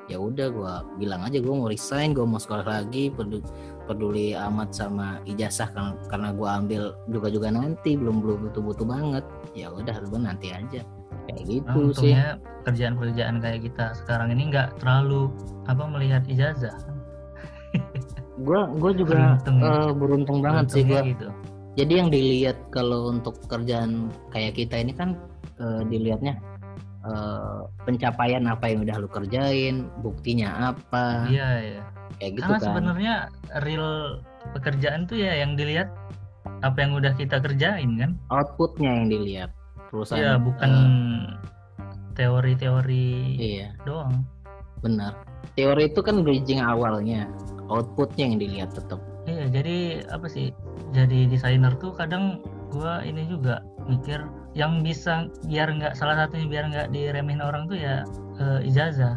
Ya udah gue bilang aja gue mau resign gue mau sekolah lagi peduli, peduli amat sama ijazah karena karena gue ambil juga juga nanti belum belum butuh butuh banget. Ya udah gue nanti aja kayak Nah, gitu sih untungnya kerjaan-kerjaan kayak kita sekarang ini nggak terlalu apa melihat ijazah. [laughs] gue gue juga Beruntung eh, beruntung banget sih gue gitu. Jadi yang dilihat kalau untuk kerjaan kayak kita ini kan eh, dilihatnya eh, pencapaian apa yang udah lu kerjain, buktinya apa, Iya ya. kayak gitu Karena kan. sebenarnya real pekerjaan tuh ya yang dilihat apa yang udah kita kerjain kan. Outputnya yang dilihat perusahaan. Iya bukan teori-teori eh, iya, doang. benar. Teori itu kan bridging awalnya, outputnya yang dilihat tetap. Iya jadi apa sih? Jadi desainer tuh kadang gua ini juga mikir yang bisa biar nggak salah satunya biar nggak diremehin orang tuh ya eh, ijazah.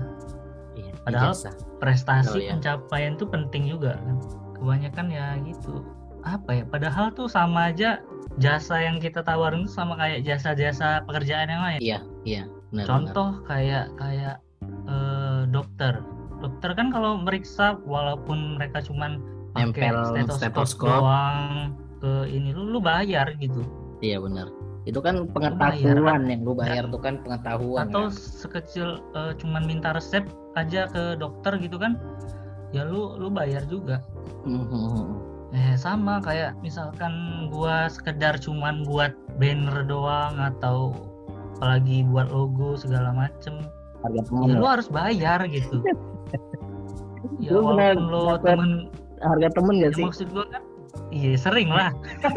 Iya, Padahal- ijazah. prestasi Betul, ya. pencapaian tuh penting juga kan kebanyakan ya gitu apa ya padahal tuh sama aja jasa yang kita tawarin sama kayak jasa-jasa pekerjaan yang lain Iya, iya, benar. benar. contoh kayak kayak eh, dokter dokter kan kalau meriksa walaupun mereka cuman pakai stetoskop, stetoskop. doang ke ini lu lu bayar gitu Iya benar. Itu kan pengetahuan yang lu bayar Ya. tuh kan pengetahuan. atau kan? sekecil eh, cuman minta resep aja ke dokter gitu kan ya lu lu bayar juga Mhm. Eh sama kayak misalkan gua sekedar cuman buat banner doang atau apalagi buat logo segala macem Harga ya ya. lu harus bayar gitu [laughs] ya Lu walaupun lo temen Harga temen gak ya sih? maksud gua kan iya sering lah [laughs]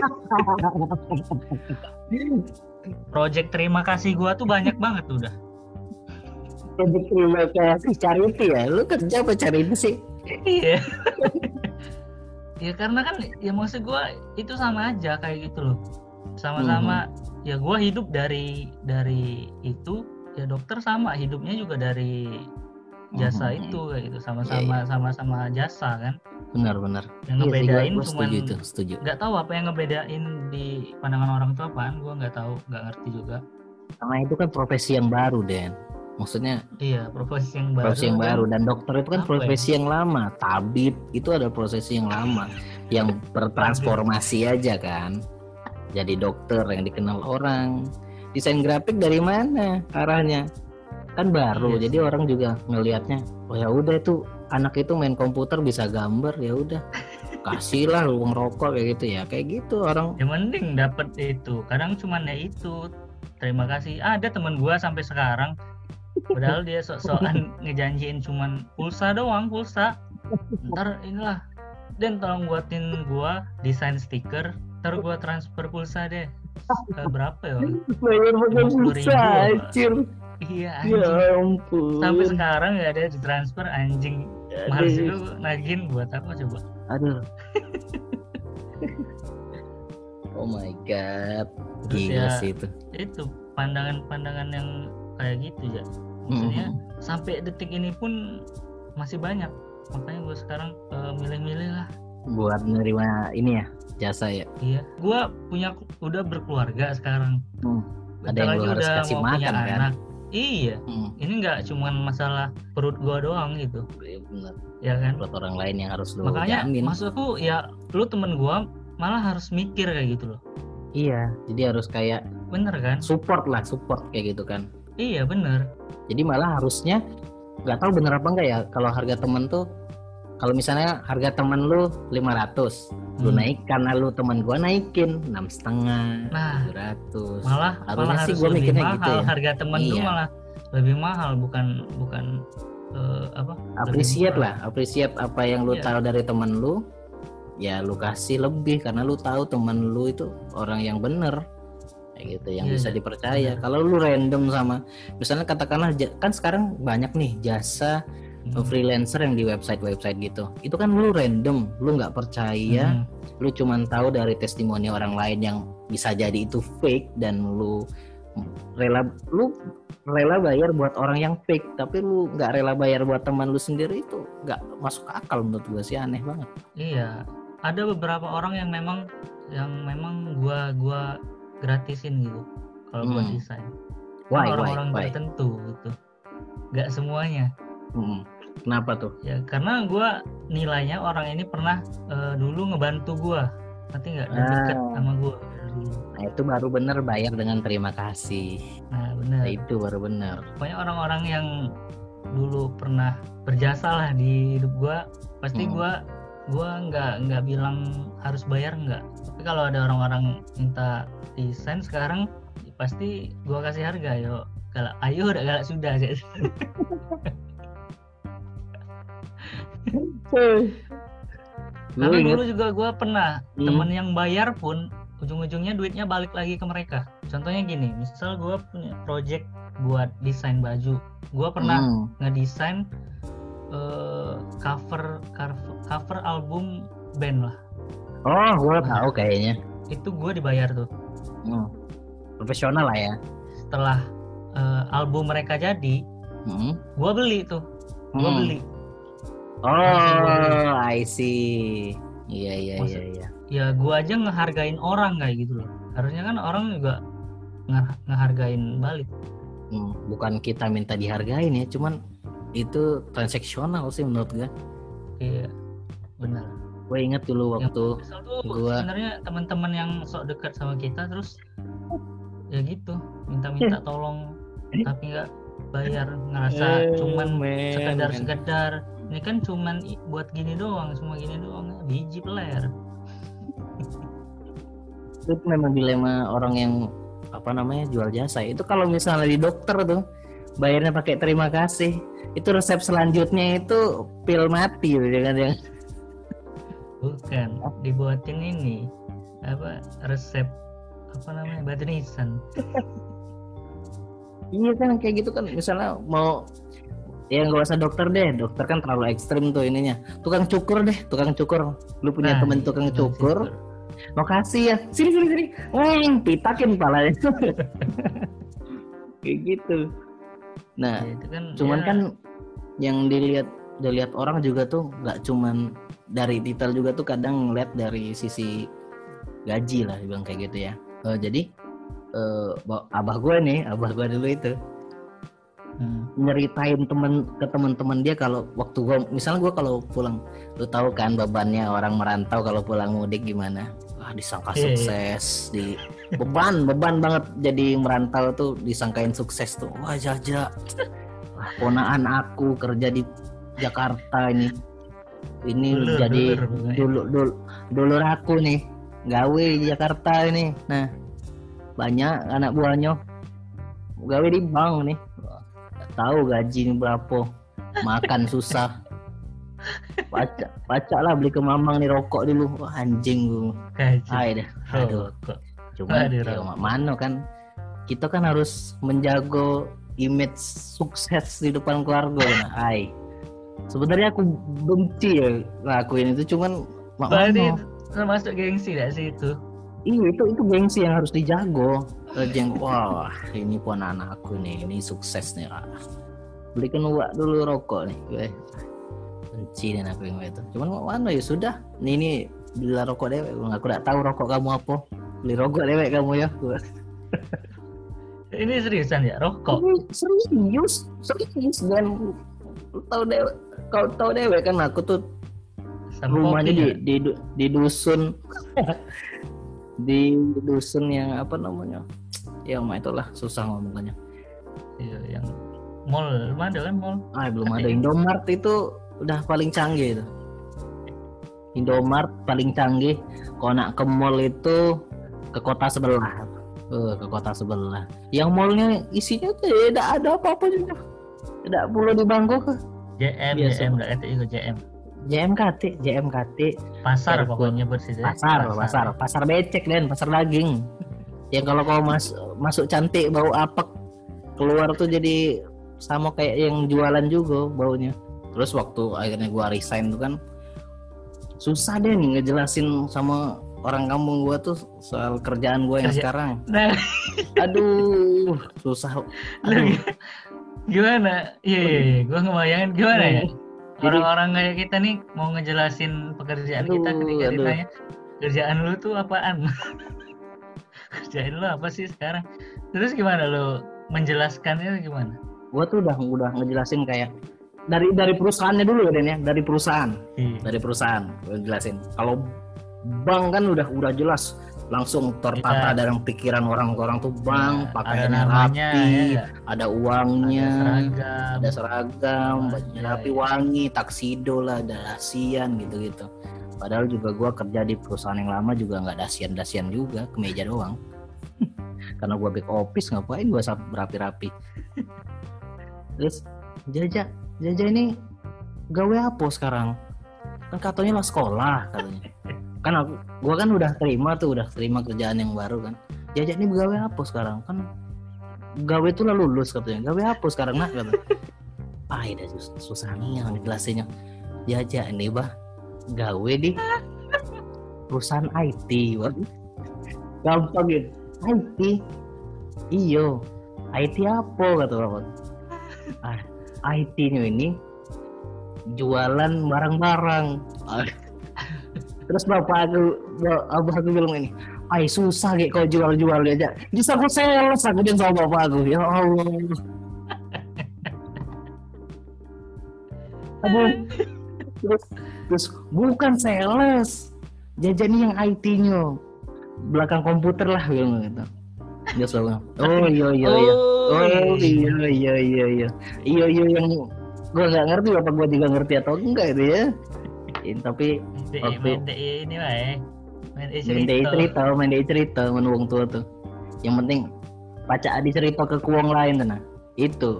project terima kasih gua tuh banyak banget udah Untuk terima kasih charity ya. Lu kerja apa charity sih? iya [laughs] ya karena kan ya maksud gua itu sama aja kayak gitu loh sama-sama ya gua hidup dari dari itu ya dokter sama hidupnya juga dari jasa Mhm. itu kayak gitu sama-sama sama-sama jasa kan Benar-benar. yang Iya ngebedain itu, setuju. nggak tahu apa yang ngebedain di pandangan orang itu apaan gua nggak tahu nggak ngerti juga Karena itu kan profesi yang baru, Den. Maksudnya iya profesi yang baru profesi yang kan. baru dan dokter itu kan Apa ya? profesi yang lama. Tabib itu ada profesi yang lama yang bertransformasi aja kan. Jadi dokter yang dikenal orang. Desain grafik dari mana arahnya? Kan baru. Iya jadi orang juga ngelihatnya, oh ya udah itu anak itu main komputer bisa gambar ya udah. Kasihlah uang rokok kayak gitu ya. Kayak gitu orang ya mending dapet itu kadang cuman ya itu terima kasih ada temen gua sampai sekarang padahal dia sok-sokan ngejanjiin cuman pulsa doang pulsa ntar inilah dan tolong buatin gua desain stiker ntar gua transfer pulsa deh Eh, berapa ya bayar pakai pulsa, anjir. iya Ya anjing ampun. sampai sekarang nggak ada ditransfer anjing males Aduh. itu nagin buat apa coba Aduh. [laughs] oh my god. Terus Gila ya, sih itu. itu pandangan-pandangan yang kayak gitu ya maksudnya Mhm. sampai detik ini pun masih banyak makanya gue sekarang eh, milih-milih lah Buat menerima ini ya jasa ya. iya gue punya udah berkeluarga sekarang Hmm. Ada yang lagi udah kasih mau punya makan kan. anak iya Hmm. ini nggak cuman masalah perut gue doang gitu Iya bener. ya kan Buat orang lain yang harus lu makanya jamin. maksudku ya lu temen gue malah harus mikir kayak gitu loh Iya. Jadi harus kayak bener kan support lah, support kayak gitu kan. Iya bener Jadi malah harusnya nggak tahu bener apa enggak ya kalau harga temen tuh kalau misalnya harga temen lu 500 lu Hmm. naik karena lu temen gua naikin enam setengah nah 700 malah Harusnya malah sih gua mikirnya mahal gitu ya. harga temen tuh Iya. malah lebih mahal bukan bukan eh, apa appreciate lah appreciate apa yang lu Iya. tahu dari temen lu ya lu kasih lebih karena lu tahu temen lu itu orang yang bener kayak gitu yang Iya, bisa iya. dipercaya. Kalau lu random sama misalnya katakanlah kan sekarang banyak nih jasa Hmm. freelancer yang di website-website gitu. Itu kan lu random lu nggak percaya. Hmm. lu cuman tahu dari testimoni orang lain yang bisa jadi itu fake dan lu rela lu rela bayar buat orang yang fake. Tapi lu nggak rela bayar buat teman lu sendiri itu nggak masuk akal menurut gue sih aneh banget. Iya, ada beberapa orang yang memang yang memang gua gua gratisin gitu kalau buat Hmm. desain. why Kan why orang-orang why tertentu gitu. Gak semuanya. Mm-mm. kenapa tuh Ya karena gua nilainya orang ini pernah eh, dulu ngebantu gua. Nanti nggak Ah. sama gua dari dulu. nah itu baru bener bayar dengan terima kasih Nah, nah, bener. itu baru bener Pokoknya orang-orang yang dulu pernah berjasa lah di hidup gua, pasti Hmm. gua gua nggak nggak bilang harus bayar nggak. Tapi kalau ada orang-orang minta desain sekarang, pasti gua kasih harga yo. Kalau ayo udah galak sudah sih. [laughs] Karena inget dulu juga gua pernah Hmm. temen yang bayar pun ujung-ujungnya duitnya balik lagi ke mereka. Contohnya gini, misal gua punya project buat desain baju, gua pernah Hmm. ngedesain eh, cover, cover cover album band lah oh gue tahu kayaknya itu gue dibayar tuh Hmm. profesional lah ya setelah eh, album mereka jadi Hmm. gue beli tuh gue Hmm. beli Oh. I see. Iya iya iya iya. ya gue aja ngehargain orang kayak gitu loh harusnya kan orang juga nge- ngehargain balik Hmm, bukan kita minta dihargain ya, cuman itu transaksional sih menurut gue iya. Benar. Gue inget dulu yang waktu tuh gua- sebenarnya teman-teman yang sok dekat sama kita terus ya gitu minta-minta tolong tapi nggak bayar ngerasa Eh, cuman men, sekedar men. sekedar ini kan cuman buat gini doang cuma gini doang biji peler. Itu memang dilema orang yang apa namanya jual jasa. Itu kalau misalnya di dokter tuh bayarnya pakai terima kasih. Itu resep selanjutnya itu pil mati kan yang bukan dibuatin ini. Apa resep apa namanya [laughs] batu nisan. Iya kan kayak gitu kan. Misalnya mau ya nggak usah dokter deh. Dokter kan terlalu ekstrim tuh ininya. Tukang cukur deh tukang cukur. Lu punya Nah, temen iya, tukang tukang cukur. Makasih ya. Sini sini sini. Weng pitakin palanya. [laughs] Kayak gitu nah Ya, itu kan cuman ya, kan yang dilihat dilihat orang juga tuh nggak cuman dari titel juga tuh kadang ngeliat dari sisi gaji lah bilang kayak gitu ya. Eh, jadi ba- abah gue nih abah gue dulu itu hmm, nyeritain temen ke teman-teman dia kalau waktu gua misalnya gua kalau pulang lu tahu kan bebannya orang merantau kalau pulang mudik gimana wah disangka Iya, iya. sukses di beban beban banget jadi merantau tuh disangkain sukses tuh. Wah jaja. Wah ponaan aku kerja di Jakarta ini. Ini Dulur, jadi dulur dulu dulu dulur aku nih. Gawe di Jakarta ini. Nah banyak anak buahnya. Gawe di bank nih. Tahu gaji berapa. Makan susah baca baca lah beli ke mamang nih rokok dulu Wah, anjing gue Hai dah aduh cuma ya, mana kan kita kan harus menjaga image sukses di depan keluarga kan [laughs] Hai sebenarnya aku benci ya lakuin itu cuman mak mano. termasuk gengsi gak sih itu Iya itu itu gengsi yang harus dijago. Yang wah ini pun anak aku nih, ini sukses nih. Ah. Belikan uak dulu rokok nih. Gue benci dan aku yang itu. Cuman mau mana ya sudah. Nih ini beli rokok dewek. Aku tidak tahu rokok kamu apa. Beli rokok dewek kamu ya. Ini seriusan ya rokok "Ini serius, serius dan tahu dewek. Kau tahu dewek kan aku tuh sama rumahnya di, di di dusun [laughs] di dusun yang apa namanya ya mah itulah susah ngomongnya Iya, yang mall mana ada kan mall ah belum ada Indomart itu udah paling canggih itu. Indomart paling canggih. Kalau nak ke mall itu ke kota sebelah. Eh, ke kota sebelah. Yang mallnya isinya tuh tidak ada apa-apa juga. Tidak perlu di bangku ke JM Biasa. JM nggak kata itu JM JMKT JMKT pasar Airport. pokoknya bersih deh. pasar pasar. pasar. Becek dan pasar daging. Yang kalau kau mas masuk cantik bau apek keluar tuh jadi sama kayak yang jualan juga baunya terus waktu akhirnya gua resign tuh kan susah deh nih ngejelasin sama orang kampung gua tuh soal kerjaan gua yang Kerja- sekarang. Nah. Aduh susah. [laughs] Aduh. Gi- gimana? Iya iya iya. Gue ngebayangin gimana ya? Orang-orang kayak kita nih mau ngejelasin pekerjaan kita Aduh, ketika aduh. ditanya kerjaan lu tuh apaan? [laughs] Kerjaan lu apa sih sekarang? Terus gimana? Lu menjelaskannya gimana? Gua tuh udah udah ngejelasin kayak dari dari perusahaannya dulu ya Den ya. Dari perusahaan. Iya. dari perusahaan. Gue jelasin. Kalau bank kan udah udah jelas. Langsung tertata Kita- dalam pikiran orang-orang tuh bank Nah, ada pakaiannya rapi ya. ada ada uangnya seragam. ada seragam bajunya Anjay. rapi wangi taksido lah ada dasian gitu-gitu. Padahal juga gua kerja di perusahaan yang lama juga nggak dasian-dasian juga kemeja doang. [laughs] Karena gua back office ngapain gua sampai berapi-rapi [laughs] terus jaja jaja ini gawe apa sekarang? Kan katanya lah sekolah katanya. Kan aku gua kan udah terima tuh udah terima kerjaan yang baru kan. Jaja ini gawe apa sekarang? Kan gawe tuh lah lulus katanya. Gawe apa sekarang nak? Kata. Ah ini sus- susah nih yang dijelasinnya. Jaja ini bah. Gawe di perusahaan IT gampang gitu IT iyo. IT apa kata bapak ah, IT nya ini jualan barang-barang. Terus bapak aku ba- abah aku bilang ini ay susah gitu kau jual-jual aja. Bisa aku sales aku dia sama bapak aku. Ya Allah. Terus terus bukan sales jajannya yang IT-nya belakang komputer lah gitu dia selalu oh iya iya iya. Oh iya iya iya iya. iya iya yang gue nggak ngerti apa gue juga ngerti atau enggak itu ya. In, tapi waktu ini lah ya main cerita. cerita main cerita menunggu tua tuh. Yang penting baca adi cerita ke kuang lain tuh nah itu.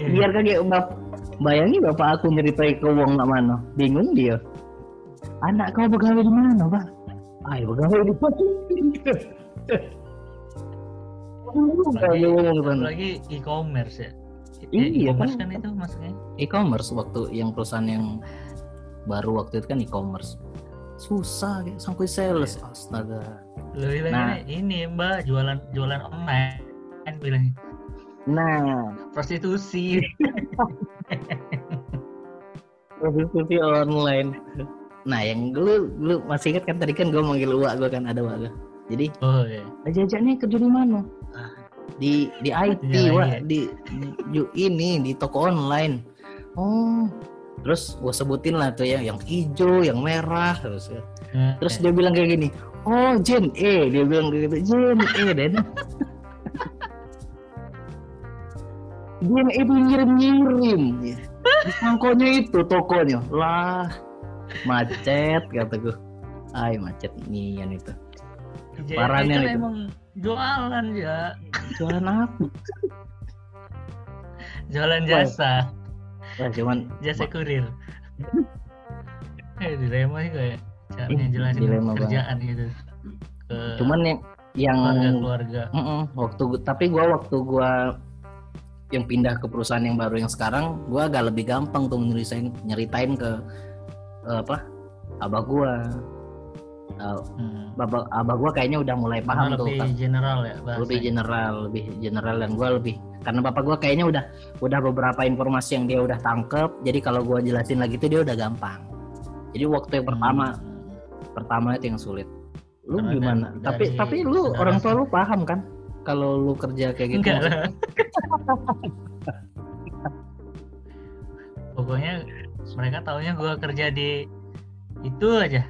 Yeah. biar kayak bap bayangi bapak aku nyeritai ke uang nggak mana. Bingung dia. Anak kau begawe di mana pak? Ayo begawe di mana lagi, lagi e-commerce ya? Iya e-commerce kan. itu maksudnya e-commerce waktu yang perusahaan yang baru waktu itu kan e-commerce. Susah kayak sampai sales iya. astaga. Lu nah, ini mbak jualan jualan online kan bilangnya. Nah. Prostitusi. [laughs] Prostitusi online. Nah yang lu lu masih ingat kan tadi kan gue manggil uak gue kan ada uak jadi oh iya. Jajannya kerja di mana di di IT ya, wah iya. di, di ini di toko online. Oh terus gue sebutin lah tuh ya yang hijau yang merah terus ya. Hmm, terus dia bilang kayak gini oh Jen E dia bilang kayak gitu Jen E dan [laughs] Jen E itu ngirim-ngirim di sangkonya itu tokonya. Lah macet kata gue ay macet nian itu. Parahnya itu emang jualan ya. Jualan apa? Jualan jasa. Wah, cuman jasa kurir. Eh dilema sih kayak caranya jelasin dilema kerjaan banget. gitu ke cuman yang yang keluarga, Mm -mm, waktu tapi gua waktu gua yang pindah ke perusahaan yang baru yang sekarang gua agak lebih gampang tuh nyeritain nyeritain ke uh, apa abah gua uh, hmm. abah, abah gua kayaknya udah mulai paham Karena tuh lebih general ya bahasa. lebih general lebih general dan gua lebih karena bapak gua kayaknya udah udah beberapa informasi yang dia udah tangkep jadi kalau gua jelasin lagi itu dia udah gampang. Jadi waktu yang pertama hmm. pertama itu yang sulit. Lu Karena gimana? tapi tapi lu orang tua lu paham kan? Kalau lu kerja kayak gitu. [laughs] Pokoknya mereka taunya gua kerja di itu aja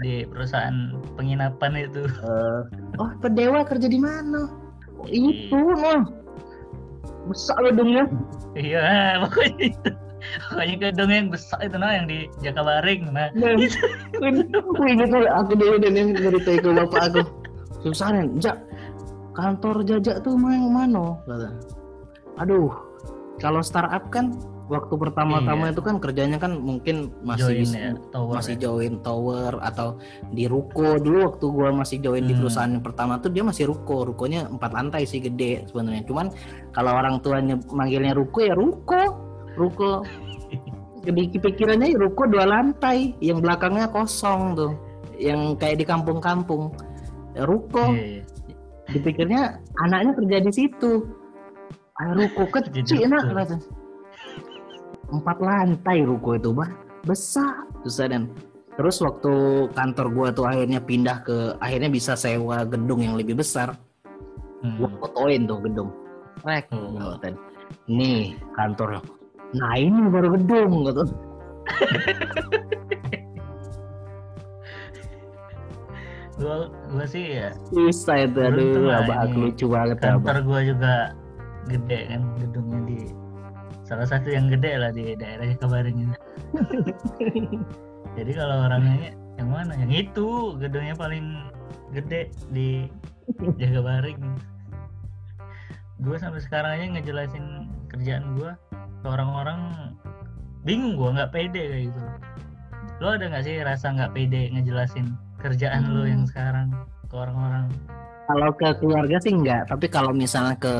di perusahaan penginapan itu. Uh, oh, Pedewa kerja di mana? Oh, itu mah. Besar gedungnya. Iya, [laughs] pokoknya itu. Pokoknya gedung yang besar itu nah yang di Jakabaring nah. [laughs] nah aku ingat tuh aku dulu dan yang cerita ke bapak aku. Susah nih, Jak. Kantor jajak tuh main mana? Aduh, kalau startup kan waktu pertama-tama iya. itu kan kerjanya kan mungkin masih join, ya, tower, masih ya. join tower atau di ruko. Dulu waktu gua masih join hmm. di perusahaan yang pertama tuh dia masih ruko. Rukonya empat lantai sih gede sebenarnya. Cuman kalau orang tuanya manggilnya ruko ya ruko. Ruko. Di pikirannya ya ruko dua lantai yang belakangnya kosong tuh. Yang kayak di kampung-kampung. Ruko. Yeah, yeah. dipikirnya anaknya kerja di situ. Ruko [laughs] kecil enak empat lantai ruko itu bah besar. Susah dan. Terus waktu kantor gua tuh akhirnya pindah ke akhirnya bisa sewa gedung yang lebih besar. Hmm. gua fotoin tuh gedung. Rek. Hmm. nih kantor. Nah ini baru gedung gitu [laughs] gua gua sih ya bisa itu. Aduh abah lucu banget kantor gua juga gede kan gedungnya di salah satu yang gede lah di daerah Kabaring ini. [laughs] Jadi kalau orangnya yang mana? Yang itu gedungnya paling gede di Jagabaring. Gue sampai sekarang aja ngejelasin kerjaan gue ke orang-orang bingung gue nggak pede kayak gitu. Lo ada nggak sih rasa nggak pede ngejelasin kerjaan hmm. lo yang sekarang ke orang-orang? Kalau ke keluarga sih enggak, tapi kalau misalnya ke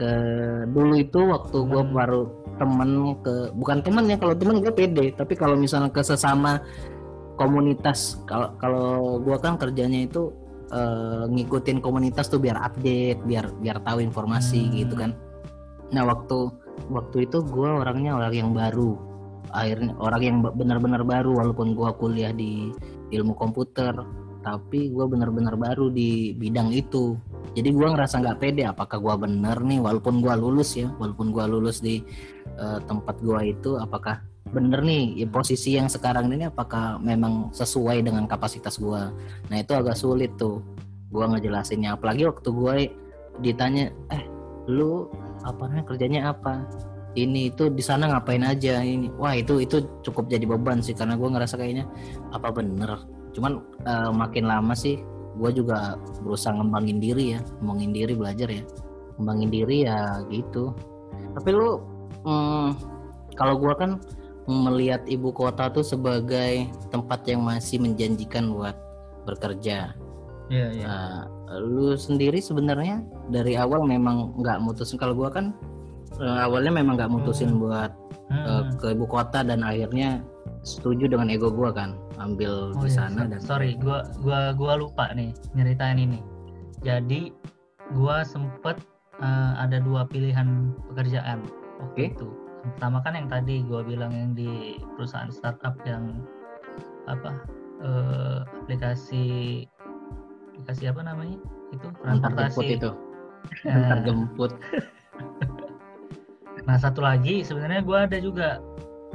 ke dulu itu waktu gue baru temen ke bukan temen ya kalau temen gue pede. Tapi kalau misalnya ke sesama komunitas kalau kalau gue kan kerjanya itu uh, ngikutin komunitas tuh biar update biar biar tahu informasi hmm. gitu kan. Nah waktu waktu itu gue orangnya orang yang baru. Akhirnya orang yang benar-benar baru walaupun gue kuliah di ilmu komputer tapi gue benar-benar baru di bidang itu. Jadi gua ngerasa nggak pede apakah gua bener nih walaupun gua lulus ya walaupun gua lulus di uh, tempat gua itu apakah bener nih ya, posisi yang sekarang ini apakah memang sesuai dengan kapasitas gua? Nah itu agak sulit tuh gua ngejelasinnya. Apalagi waktu gua ditanya eh lu apa namanya kerjanya apa? Ini itu di sana ngapain aja? Ini wah itu itu cukup jadi beban sih karena gue ngerasa kayaknya apa bener cuman uh, makin lama sih gue juga berusaha ngembangin diri ya ngembangin diri belajar ya. Ngembangin diri ya gitu. Tapi lu hmm, kalau gue kan melihat ibu kota tuh sebagai tempat yang masih menjanjikan buat bekerja. Iya, iya. Nah, lu sendiri sebenarnya dari awal memang nggak mutusin. Kalau gua kan uh, awalnya memang nggak mutusin hmm. buat uh, ke ibu kota dan akhirnya setuju dengan ego gua kan ambil oh, di iya, sana iya. dan sorry gua gua gua lupa nih nyeritain ini. Jadi gua sempet uh, ada dua pilihan pekerjaan waktu okay. itu. Pertama kan yang tadi gua bilang yang di perusahaan startup yang apa uh, aplikasi aplikasi apa namanya itu? Transportasi. itu. [laughs] Antar jemput. Nah satu lagi sebenarnya gue ada juga.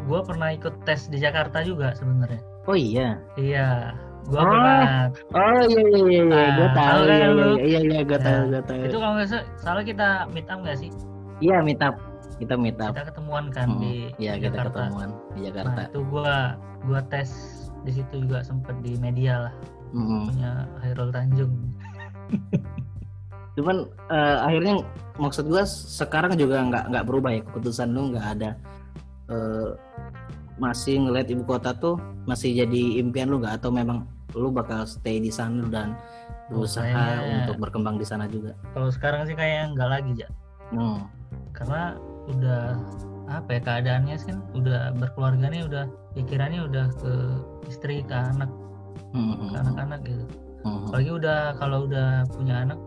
Gue pernah ikut tes di Jakarta juga sebenarnya oh iya. Iya. Gue oh, pernah oh iya iya iya, iya. nah, gue tahu iya, iya, iya iya iya gue tahu gue tahu. itu kalau nggak salah kita meet up nggak sih? Iya meet up. Kita meet up. Kita ketemuan kan hmm, di iya kita ketemuan di Jakarta. nah, itu gue gue tes di situ juga sempet di media lah. Hmm. punya Hairul Tanjung. Cuman uh, akhirnya maksud gue sekarang juga nggak nggak berubah ya keputusan lu nggak ada uh, masih ngeliat ibu kota tuh masih jadi impian lu nggak atau memang lu bakal stay di sana dan berusaha oh, untuk berkembang di sana juga kalau sekarang sih kayak nggak lagi ya hmm. karena udah apa ya keadaannya kan udah berkeluarga nih udah pikirannya udah ke istri ke anak hmm. ke anak-anak gitu hmm. apalagi udah kalau udah punya anak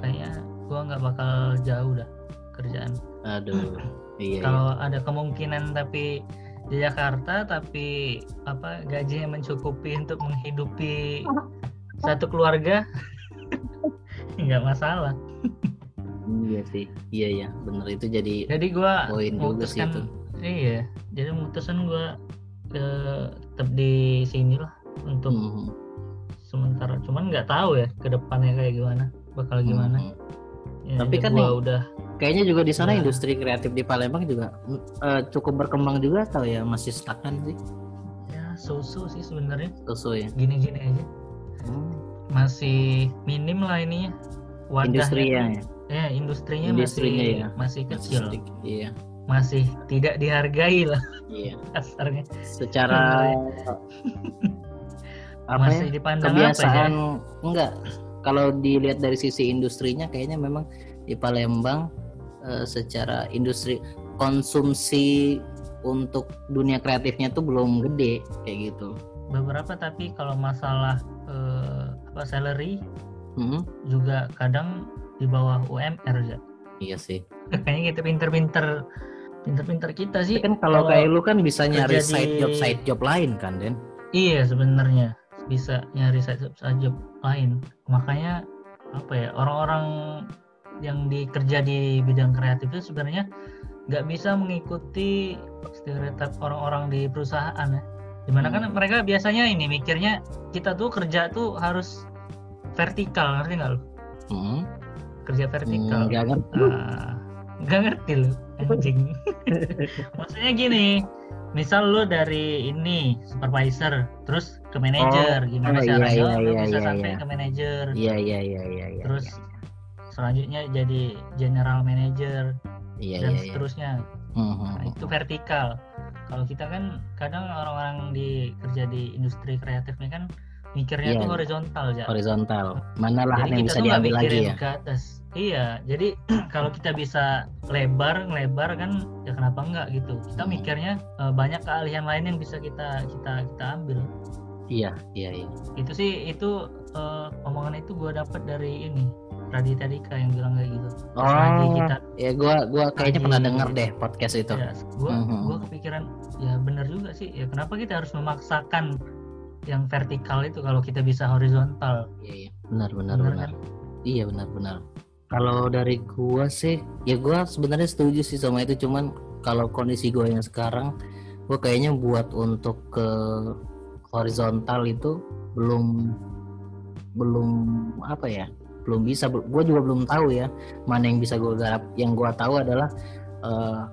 kayaknya gua nggak bakal jauh dah kerjaan aduh iya, kalau iya. ada kemungkinan tapi di Jakarta tapi apa gajinya mencukupi untuk menghidupi [laughs] satu keluarga? Nggak masalah. Iya sih. Iya ya bener itu jadi jadi gua poin juga sih itu. iya jadi mutusin gua ke tetap di sini lah untuk hmm. sementara. Cuman nggak tahu ya ke depannya kayak gimana bakal gimana. Hmm. ya, tapi kan nih, udah kayaknya juga di sana ya. industri kreatif di Palembang juga uh, cukup berkembang juga atau ya masih stagnan sih? Ya susu sih sebenarnya. Susu ya. Gini-gini aja. Hmm. masih minim lah ininya. Wadahnya ya? Ya industrinya, industrinya masih ya. masih kecil. Masih iya. Masih tidak dihargai lah. Iya. [laughs] Kasarnya secara [laughs] apa masih ya, dipandang kebiasaan apa ya? enggak. Kalau dilihat dari sisi industrinya kayaknya memang di Palembang uh, secara industri konsumsi untuk dunia kreatifnya tuh belum gede kayak gitu. Beberapa tapi kalau masalah uh, apa salary hmm? juga kadang di bawah UMR ya iya sih. Kayaknya kita pinter-pinter pinter-pinter kita sih. Kan kalau kayak lu kan bisa nyari side job side job lain kan Den? Iya sebenarnya. Bisa nyari side job lain. Makanya apa ya orang-orang yang dikerja di bidang kreatif itu sebenarnya nggak bisa mengikuti stereotip orang-orang di perusahaan ya di mana kan hmm. kan mereka biasanya ini mikirnya kita tuh kerja tuh harus vertikal ngerti nggak lo hmm. kerja vertikal nggak ngerti nah, nggak ngerti lo anjing [laughs] maksudnya gini misal lu dari ini supervisor terus ke manajer oh, gimana oh, caranya iya, iya, lu iya, bisa iya, sampai iya. ke manajer iya iya iya iya, iya terus iya. Selanjutnya jadi general manager iya, dan iya, iya. seterusnya. Mm-hmm. nah, itu vertikal. Kalau kita kan kadang orang-orang di kerja di industri kreatif ini kan mikirnya yeah. tuh horizontal ya horizontal. Mana lahan yang bisa diambil lagi ya? ke atas. Iya jadi [clears throat] kalau kita bisa lebar lebar kan ya kenapa enggak gitu? Kita hmm. mikirnya uh, banyak keahlian lain yang bisa kita kita kita ambil. Iya iya iya. Itu sih itu uh, omongan itu gue dapat dari ini Radita Dika yang bilang kayak gitu. oh, lagi kita ya gue gua kayaknya pernah denger deh podcast itu. Ya, gue mm -hmm. gua kepikiran ya benar juga sih. Ya kenapa kita harus memaksakan yang vertikal itu kalau kita bisa horizontal iya iya benar benar benar, benar. Kan? iya benar-benar kalau dari gua sih ya gua sebenarnya setuju sih sama itu cuman kalau kondisi gua yang sekarang gua kayaknya buat untuk ke horizontal itu belum belum apa ya belum bisa gue juga belum tahu ya mana yang bisa gue garap. Yang gue tahu adalah uh,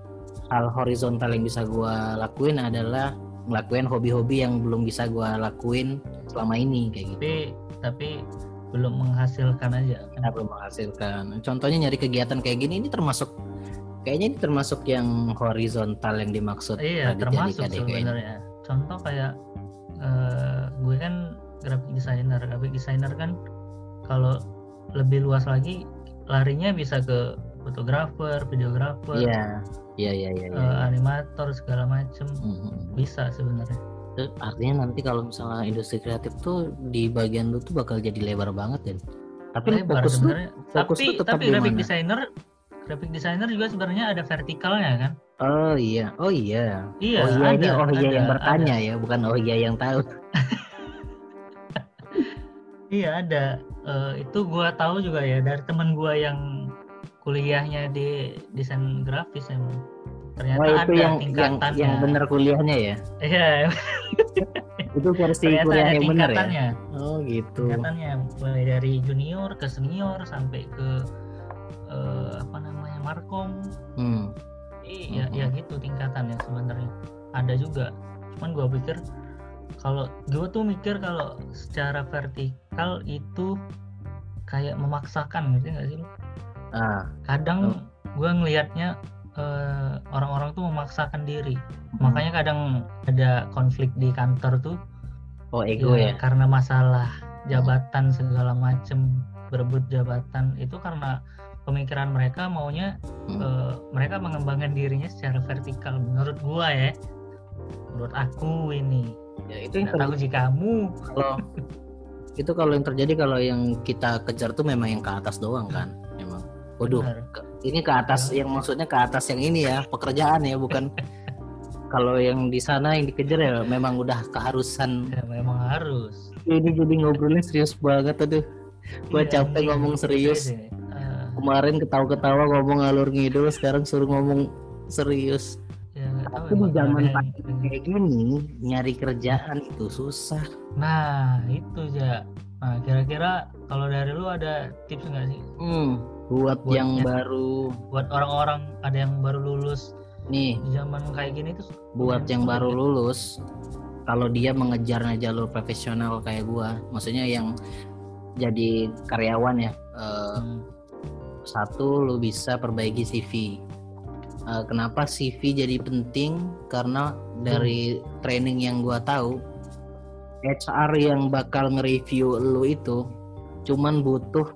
hal horizontal yang bisa gue lakuin adalah ngelakuin hobi-hobi yang belum bisa gue lakuin selama ini kayak gitu. Tapi tapi belum menghasilkan aja kan? belum menghasilkan. Contohnya nyari kegiatan kayak gini ini termasuk kayaknya ini termasuk yang horizontal yang dimaksud iya termasuk sebenarnya. Contoh kayak uh, gue kan graphic designer. Graphic designer kan kalau lebih luas lagi larinya bisa ke fotografer, videografer, iya, iya, iya, iya, uh, animator segala macem mm-hmm. bisa sebenarnya. Artinya nanti kalau misalnya industri kreatif tuh di bagian lu tuh bakal jadi lebar banget ya. Tapi lebar fokus sebenarnya. Fokus tapi tetap tapi graphic designer, graphic designer juga sebenarnya ada vertikalnya kan? Oh iya, oh iya. Iya. Oh iya ada, ini oh iya ada, yang bertanya ada. ya, bukan oh iya yang tahu. [laughs] iya ada. Uh, itu gua tahu juga ya dari teman gua yang kuliahnya di desain grafis emang. Ternyata oh, itu ada yang, tingkatannya. yang, yang bener kuliahnya ya? Iya. [laughs] Itu versi ternyata kuliah yang bener ya? oh gitu. Tingkatannya mulai dari junior ke senior sampai ke uh, apa namanya markom. Hmm. iya hmm. ya gitu tingkatannya sebenarnya. Ada juga. Cuman gua pikir kalau gue tuh mikir kalau secara vertikal itu kayak memaksakan ngerti nggak sih lo? Ah. Kadang oh. gue ngelihatnya uh, orang-orang tuh memaksakan diri. Hmm. Makanya kadang ada konflik di kantor tuh. Oh ego ya? ya? Karena masalah jabatan segala macem berebut jabatan itu karena pemikiran mereka maunya hmm. uh, mereka mengembangkan dirinya secara vertikal menurut gua ya menurut aku ini ya itu yang tahu sih kamu. Kalau [laughs] itu kalau yang terjadi kalau yang kita kejar tuh memang yang ke atas doang kan memang. Waduh ke, ini ke atas yang maksudnya ke atas yang ini ya pekerjaan ya bukan. [laughs] Kalau yang di sana yang dikejar ya memang udah keharusan. Ya, memang harus. Ini jadi ngobrolnya serius banget aduh. Gua iya, capek iya, ngomong serius. uh, kemarin ketawa-ketawa ngomong alur ngidul sekarang suruh ngomong serius tapi di zaman kayak gini nyari kerjaan itu susah. Nah itu ya nah kira-kira kalau dari lu ada tips nggak sih? Hmm, buat, buat yang baru. buat orang-orang ada yang baru lulus. Nih. Di zaman kayak gini tuh buat yang baru lulus kalau dia mengejarnya jalur profesional kayak gua maksudnya yang jadi karyawan ya uh, hmm. satu lu bisa perbaiki CV uh, kenapa CV jadi penting? Karena dari hmm. training yang gua tahu HR yang bakal nge-review lu itu cuman butuh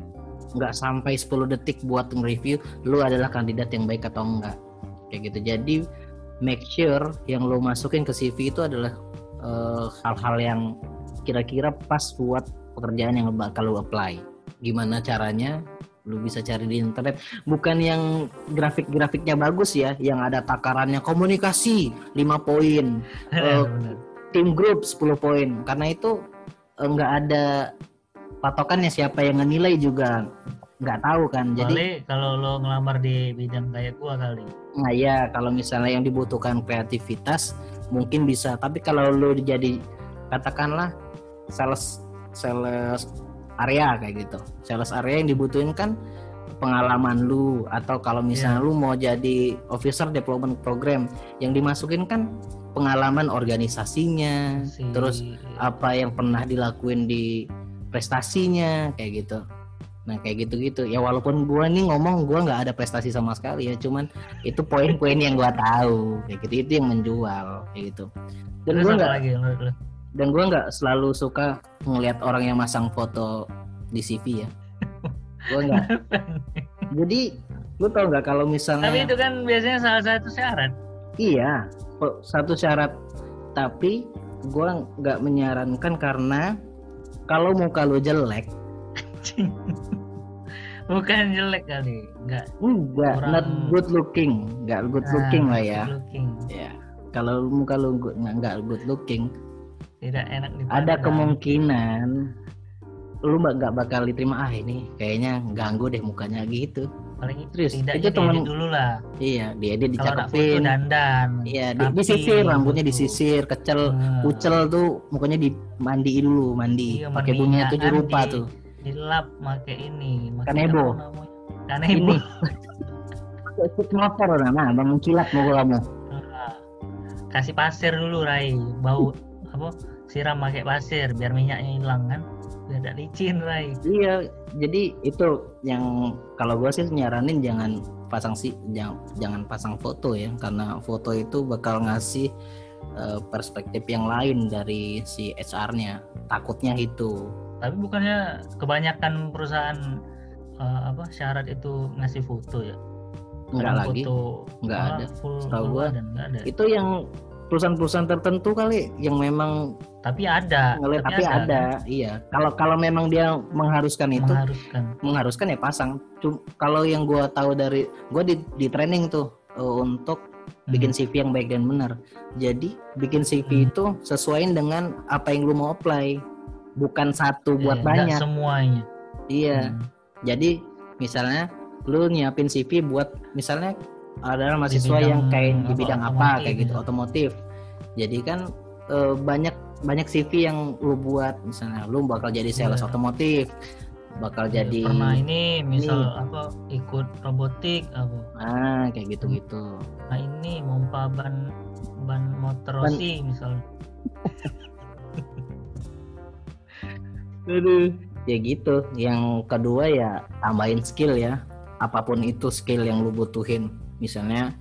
nggak sampai 10 detik buat nge-review lu adalah kandidat yang baik atau enggak. Kayak gitu. Jadi make sure yang lu masukin ke CV itu adalah eh, hal-hal uh, yang kira-kira pas buat pekerjaan yang bakal lu apply. Gimana caranya lu bisa cari di internet. Bukan yang grafik-grafiknya bagus ya yang ada takarannya. Komunikasi 5 poin. [laughs] Uh, tim grup 10 poin. Karena itu enggak uh, ada patokannya siapa yang nilai juga. Nggak tahu kan. Jadi kalau lo ngelamar di bidang kayak gua kali. Nah ya kalau misalnya yang dibutuhkan kreativitas mungkin bisa. Tapi kalau lo jadi katakanlah sales sales area kayak gitu. Sales area yang dibutuhin kan pengalaman lu atau kalau misalnya yeah. lu mau jadi officer development program yang dimasukin kan pengalaman organisasinya si. terus apa yang pernah dilakuin di prestasinya kayak gitu. Nah kayak gitu-gitu. Ya walaupun gua nih ngomong gua nggak ada prestasi sama sekali ya cuman itu poin-poin yang gua tahu. Kayak gitu itu yang menjual kayak gitu. Dan gua nggak dan gue nggak selalu suka ngelihat orang yang masang foto di CV ya. Gue nggak. [laughs] Jadi lu tau nggak kalau misalnya tapi itu kan biasanya salah satu syarat. Iya satu syarat. Tapi gue nggak menyarankan karena kalau muka lu jelek. [laughs] Bukan jelek kali nggak. Enggak Kurang... not good looking. Nggak good looking lah ya. looking. ya kalau muka lu nggak good looking tidak enak dipandang. ada kemungkinan lu nggak bakal diterima ah ini kayaknya ganggu deh mukanya gitu. Paling Serius, tidak itu temen- dulu lah. Iya dia dia foto dicakepin dandan iya di, disisir rambutnya gitu. disisir kecel Nah, kucel tuh mukanya dimandiin dulu mandi. Iya, pakai bunga mandinya tujuh rupa Andi. tuh. dilap pakai ini Kanebo. kanebo. Motor nah bang kilat mau kamu. Kasih pasir dulu Rai. Bau apa siram pakai pasir biar minyaknya hilang kan? Biar tidak licin Rai iya jadi itu yang kalau gue sih nyaranin jangan pasang sih jangan jangan pasang foto ya karena foto itu bakal ngasih eh, perspektif yang lain dari si HR-nya takutnya itu tapi bukannya kebanyakan perusahaan eh, apa syarat itu ngasih foto ya? Enggak lagi. foto Nggak malah ada. full, full gua. ada. itu yang perusahaan-perusahaan tertentu kali yang memang tapi ada ngeliat tapi kan? ada iya kalau kalau memang dia mengharuskan itu mengharuskan mengharuskan ya pasang Cum- kalau yang gua tahu dari gua di, di training tuh eh, untuk bikin Hmm. CV yang baik dan benar jadi bikin CV Hmm. itu sesuaiin dengan apa yang lu mau apply bukan satu buat Eh, nggak banyak semuanya iya Hmm. jadi misalnya lu nyiapin CV buat misalnya ada mahasiswa bidang yang kayak di apa, bidang apa otomotif kayak gitu gitu. otomotif jadi kan eh, banyak banyak CV yang lu buat. Misalnya lu bakal jadi sales Iya. otomotif bakal Ya, jadi pernah ini misal apa ikut robotik apa. Ah kayak gitu gitu nah ini mompa ban ban motor Ban- Rossi misal. [laughs] Ya gitu. Yang kedua ya tambahin skill ya. Apa pun itu skill yang lu butuhin. Misalnya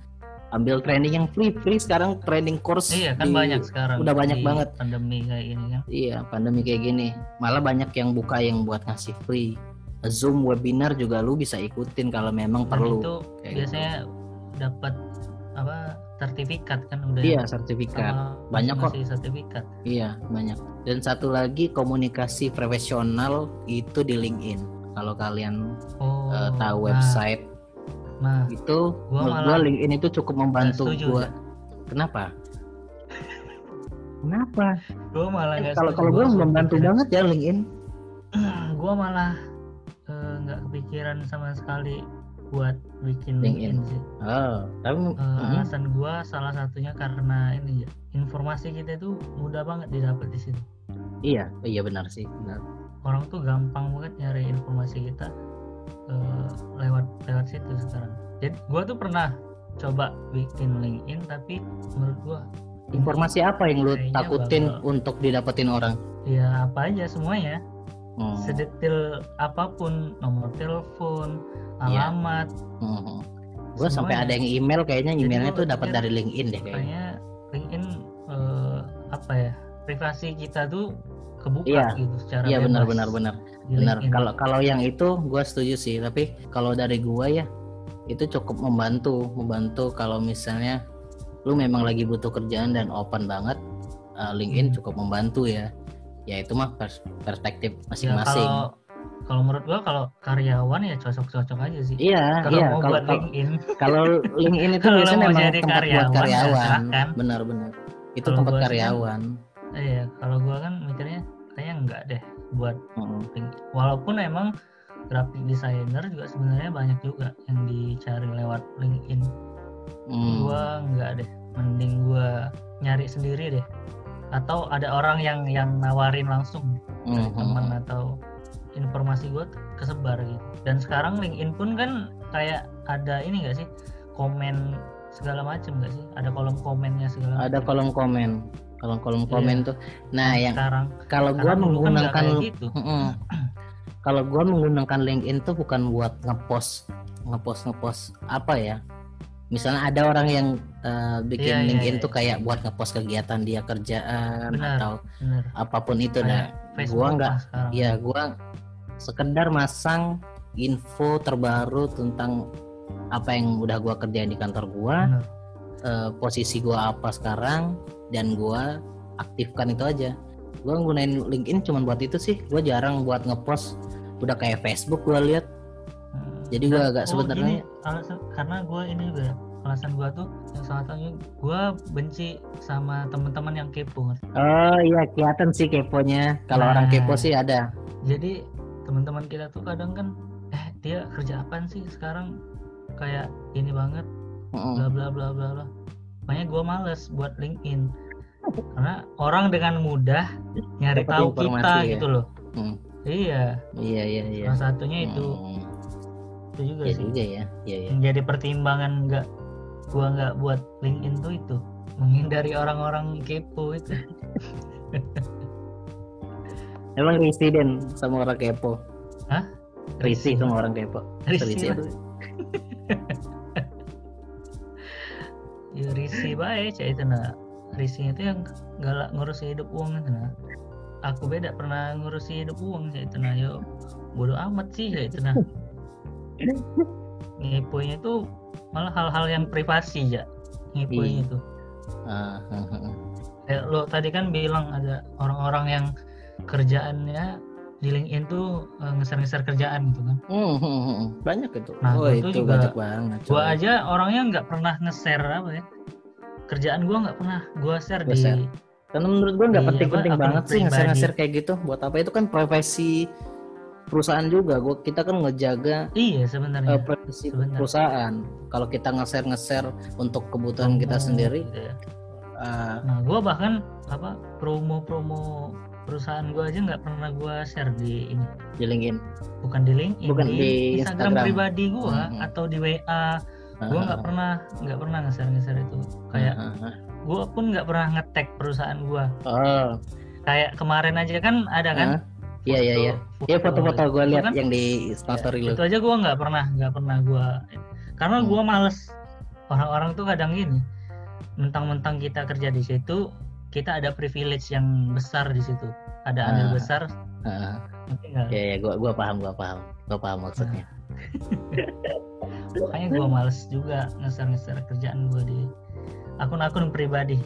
ambil training yang free free sekarang training course iya kan di- banyak sekarang udah banyak banget. pandemi kayak gini kan Iya, pandemi kayak gini. Malah banyak yang buka yang buat ngasih free. Zoom webinar juga lu bisa ikutin kalau memang Dan perlu. itu Kayak biasanya dapat apa sertifikat kan udah gitu. Iya, sertifikat. Banyak kok. sertifikat Iya, banyak. Dan satu lagi komunikasi profesional itu di LinkedIn. Kalau kalian oh eh, tahu nah, website nah itu Gua menurut malah gua LinkedIn itu cukup membantu setuju, gua. ya. Kenapa? Kenapa? gue malah Eh, Kalau kalau gua Gua membantu kepikiran- banget ya LinkedIn. [clears throat] gue malah eh, nggak kepikiran sama sekali buat bikin LinkedIn. LinkedIn sih. Oh, tapi Eh, mm, Alasan gue salah satunya karena ini ya informasi kita itu mudah banget didapat di situ. iya, iya benar sih, benar. Orang tuh gampang banget nyari informasi kita eh, lewat lewat situ sekarang. Jadi gue tuh pernah coba bikin LinkedIn tapi menurut gue Informasi apa yang lu takutin bakal- untuk didapetin orang? ya apa aja semuanya Hmm. sedetail apa pun nomor telepon Iya. alamat Gue sampai ada yang email kayaknya emailnya gua tuh dapat dari LinkedIn deh kayaknya. kayaknya LinkedIn eh, apa ya privasi kita tuh kebuka Iya. gitu secara Iya benar benar benar benar. LinkedIn. Kalau kalau yang itu gue setuju sih. Tapi kalau dari gua ya itu cukup membantu membantu kalau misalnya lu memang lagi butuh kerjaan dan open banget uh, LinkedIn Hmm. cukup membantu ya. Ya itu mah pers- perspektif Ya, masing-masing. kalau kalau menurut gua kalau karyawan ya cocok-cocok aja sih Iya kalau iya mau kalau buat LinkedIn kalau LinkedIn itu [laughs] biasanya mau memang jadi tempat buat karyawan, ya karyawan. Benar-benar. Itu Kalau tempat sih kan- karyawan. iya kalau gua kan mikirnya kayaknya enggak deh buat. LinkedIn walaupun emang graphic designer juga sebenarnya banyak juga yang dicari lewat LinkedIn Hmm. gua enggak deh mending gua nyari sendiri deh atau ada orang yang yang nawarin langsung dari Mhm. teman atau informasi gue kesebar gitu dan sekarang LinkedIn pun kan kayak ada ini gak sih komen segala macam gak sih ada kolom komennya segala ada macam. kolom komen kolom kolom komen tuh. Nah yang sekarang kalau kan nggak menggunakan gitu. Kalau gua menggunakan LinkedIn tuh bukan buat ngepost ngepost ngepost apa ya? Misalnya ada orang yang uh, bikin Iya, iya, LinkedIn iya. tuh kayak buat ngepost kegiatan dia kerjaan Benar. atau bener apa pun itu. Nah gua nggak ya gua sekedar masang info terbaru tentang apa yang udah gua kerjain di kantor gua. Bener. Eh, posisi gua apa sekarang dan gua aktifkan itu aja. Gua nggunain LinkedIn cuma buat itu sih. Gua jarang buat ngepost. Udah kayak Facebook gua lihat. Hmm. Jadi gua Dan- agak oh, sebenarnya- alasan karena gue ini ya, alasan gue tuh yang salah satunya gue benci sama teman-teman yang kepo. Oh iya kelihatan sih keponya. Kalau orang Nah. kepo sih ada. Jadi teman-teman kita tuh kadang kan eh dia kerja apaan sih sekarang? Kayak ini banget. Bla bla bla bla bla makanya gue males buat LinkedIn karena orang dengan mudah nyari Dapat tahu kita ya. gitu loh Mm. iya Iya iya iya. salah satunya itu Mm. itu juga Iya sih juga ya. Iya iya. yang jadi pertimbangan nggak gua nggak buat LinkedIn tuh itu menghindari orang-orang kepo itu [laughs] Emang risih Den sama orang kepo. Hah? Risih sama orang kepo. Risih Risih. [laughs] ya risih baik cak itu nah risihnya itu yang galak ngurusi hidup uang itu nah aku beda pernah ngurusi hidup uang cak itu nah yo bodoh amat sih cak itu nah [laughs] ngepoinnya tuh malah hal-hal yang privasi ya ngepoinnya tuh. Ah, ah, ah. Kayak lo tadi kan bilang ada orang-orang yang kerjaannya di LinkedIn tuh eh, ngeser-ngeser kerjaan gitu kan. Hmm, hmm, banyak itu. Nah, oh itu itu juga banyak banget. Gua aja orangnya nggak pernah nge-share apa ya. Kerjaan gua nggak pernah gua share Gua di share. Karena menurut gua nggak penting-penting banget sih pribadi. nge-share kayak gitu. Buat apa itu kan profesi perusahaan juga. Gua kita kan ngejaga Iya eh, sebenarnya. privasi Sebenarnya. perusahaan. Kalau kita nge-share nge-share untuk kebutuhan kita Promo sendiri, gitu ya. eh, Nah, gua bahkan apa promo-promo perusahaan gua aja nggak pernah gua share di ini. di LinkedIn. Bukan di LinkedIn, Bukan di, di Instagram, Instagram. pribadi gua Mhm. atau di WA. Gua nggak pernah nggak pernah nge-share nge-share itu. Kayak gua pun nggak pernah nge-tag perusahaan gua. Oh, Kayak kemarin aja kan ada kan. Iya iya iya. Iya foto-foto gue lihat kan, yang di story lu. itu aja gua nggak pernah nggak pernah gua karena Hmm. gua males orang-orang tuh kadang gini mentang-mentang kita kerja di situ kita ada privilege yang besar di situ ada andil Ah. besar Heeh. nanti nggak Iya iya gua gua paham gua paham. Gua paham maksudnya. [laughs] makanya gua males juga ngeser-ngeser kerjaan gua di akun-akun pribadi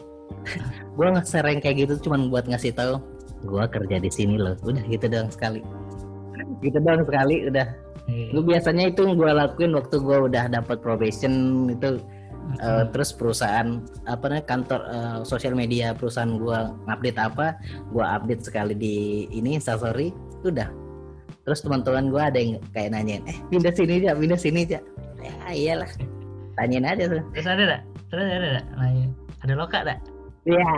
[laughs] Gua nge-share yang kayak gitu cuman buat ngasih tahu gua kerja di sini loh. Udah gitu doang sekali. Gitu doang sekali udah. Iya. Lu biasanya itu gua lakuin waktu gua udah dapat probation itu eh, Mm-mm. terus perusahaan apa namanya kantor eh, sosial media perusahaan gua ngupdate apa, gua update sekali di ini instastory, udah. Terus teman-teman gua ada yang kayak nanyain, "Eh, pindah sini aja, pindah sini aja." Ya iyalah. Tanyain aja tuh. terus ada nggak terus ada nggak nah, iya. ada loka nggak Iya.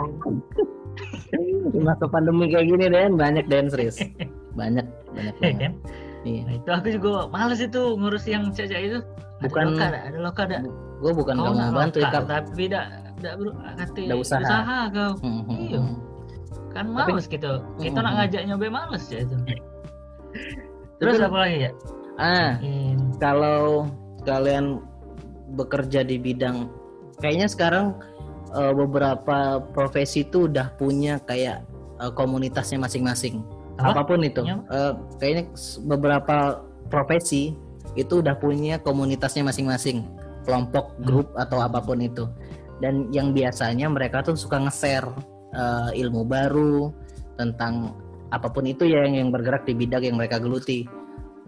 Masa pandemi kayak gini Dan banyak Dan serius. [laughs] Banyak banyak ya banget. kan Iya. nah, itu aku juga males itu ngurus yang cecak itu ada Bukan- loka nggak ada loka nggak Gue bukan kau gak mau bantu ya, Kak. tapi tidak tidak ber kata Nggak usaha. kau Hmm, hmm, Iya. hmm. kan Tapi- males gitu kita Hmm. nak ngajak nyoba males ya itu [laughs] terus Tapi- apa lagi ya Ah, In- kalau kalian bekerja di bidang kayaknya sekarang eh, beberapa profesi itu udah punya kayak eh, komunitasnya masing-masing. Apa? Apa pun itu. Punya Eh, kayaknya beberapa profesi itu udah punya komunitasnya masing-masing, kelompok, Hmm. grup atau apa pun itu. Dan yang biasanya mereka tuh suka nge-share eh, ilmu baru tentang apa pun itu ya yang, yang bergerak di bidang yang mereka geluti.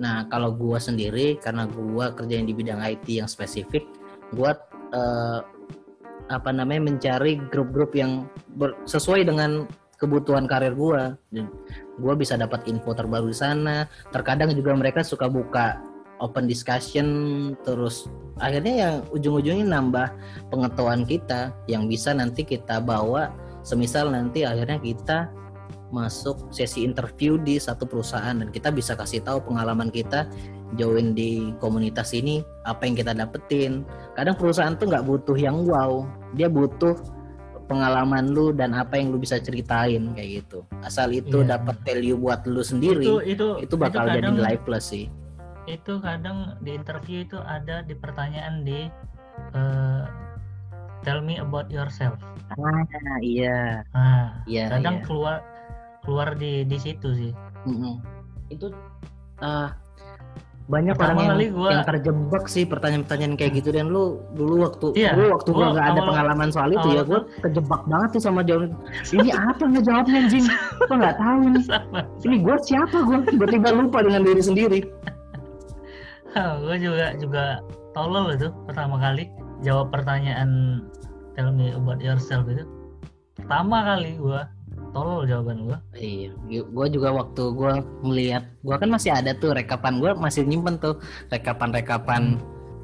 Nah, kalau gua sendiri karena gua kerjain di bidang IT yang spesifik, gua eh, apa namanya mencari grup-grup yang ber- sesuai dengan kebutuhan karir gua. Dan gua bisa dapat info terbaru di sana. Terkadang juga mereka suka buka open discussion terus akhirnya yang ujung-ujungnya nambah pengetahuan kita yang bisa nanti kita bawa semisal nanti akhirnya kita masuk sesi interview di satu perusahaan dan kita bisa kasih tahu pengalaman kita join di komunitas ini apa yang kita dapetin. Kadang perusahaan tuh nggak butuh yang wow dia butuh pengalaman lu dan apa yang lu bisa ceritain kayak gitu. Asal itu Iya. dapat value buat lu sendiri itu itu, itu bakal itu jadi kadang, nilai plus sih itu kadang di interview itu ada di pertanyaan di eh, tell me about yourself. Ah iya. Nah iya kadang iya. keluar keluar di di situ sih. Mm-mm. itu ah, banyak Pertama orang yang, gua- yang terjebak sih pertanyaan-pertanyaan kayak gitu. Dan lu dulu waktu Iya, dulu waktu gua nggak ada pengalaman soal itu ya gua kejebak banget tuh sama jawaban [laughs] ini apa ngejawabnya anjing? Gua nggak tahu nih. [laughs] Ini gua siapa gua? Tiba-tiba lupa dengan diri sendiri gue juga juga tolol itu pertama kali jawab pertanyaan tell me about yourself itu. Pertama kali gue tolol jawaban gua. Iya, gue juga waktu gue melihat, gue kan masih ada tuh rekapan gue masih nyimpen tuh rekapan-rekapan.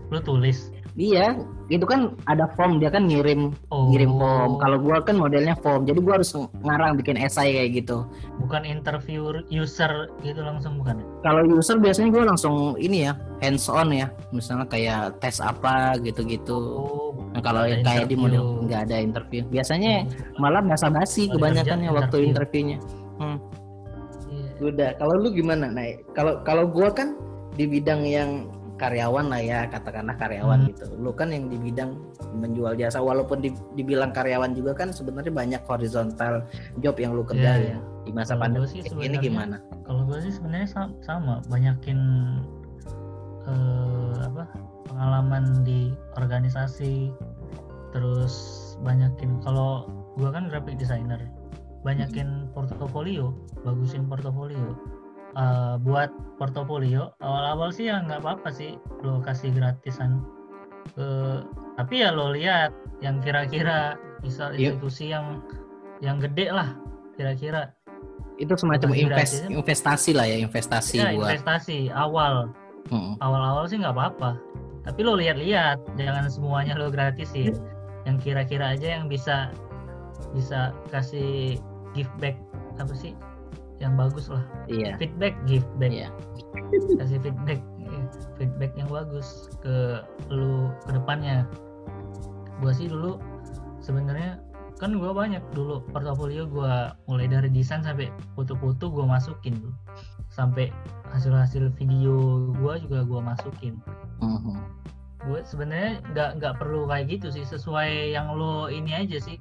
lu tulis Iya, itu kan ada form dia kan ngirim oh ngirim form. Kalau gue kan modelnya form, jadi gue harus ngarang bikin esai kayak gitu. bukan interview user gitu langsung bukan ya? Kalau user biasanya gue langsung ini ya hands on ya, misalnya kayak tes apa gitu-gitu. oh Nah, kalau kayak di model interview. nggak ada interview, biasanya malah basa-basi Kalau kebanyakan ya waktu interview. interviewnya. iya. Udah, kalau lu gimana? Nah, kalau kalau gua kan di bidang yang karyawan lah ya, katakanlah karyawan Hmm. gitu. Lu kan yang di bidang menjual jasa walaupun di- dibilang karyawan juga kan sebenarnya banyak horizontal job yang lu kerjain. Iya, iya. Di masa pandemi sih ini gimana? kalau gue sih sebenarnya sama, sama banyakin eh, apa pengalaman di organisasi terus banyakin kalau gue kan graphic designer banyakin portofolio bagusin portofolio Eh, buat portofolio awal-awal sih ya nggak apa-apa sih lo kasih gratisan ke tapi ya lo lihat yang kira-kira misal Iya. institusi yang yang gede lah kira-kira Itu semacam invest, gratisan. investasi lah ya, investasi ya buat. investasi awal Mm-mm. awal-awal sih nggak apa-apa tapi lo lihat-lihat jangan semuanya lo gratisin yang kira-kira aja yang bisa bisa kasih give back apa sih yang bagus lah. Iya. feedback give back. Iya. kasih feedback. Eh, feedback yang bagus ke lu ke depannya. Gua sih dulu sebenarnya kan gua banyak dulu portofolio gua mulai dari desain sampai foto-foto gua masukin tuh. Sampai hasil-hasil video gua juga gua masukin. Mhm. gue sebenarnya nggak nggak perlu kayak gitu sih sesuai yang lo ini aja sih.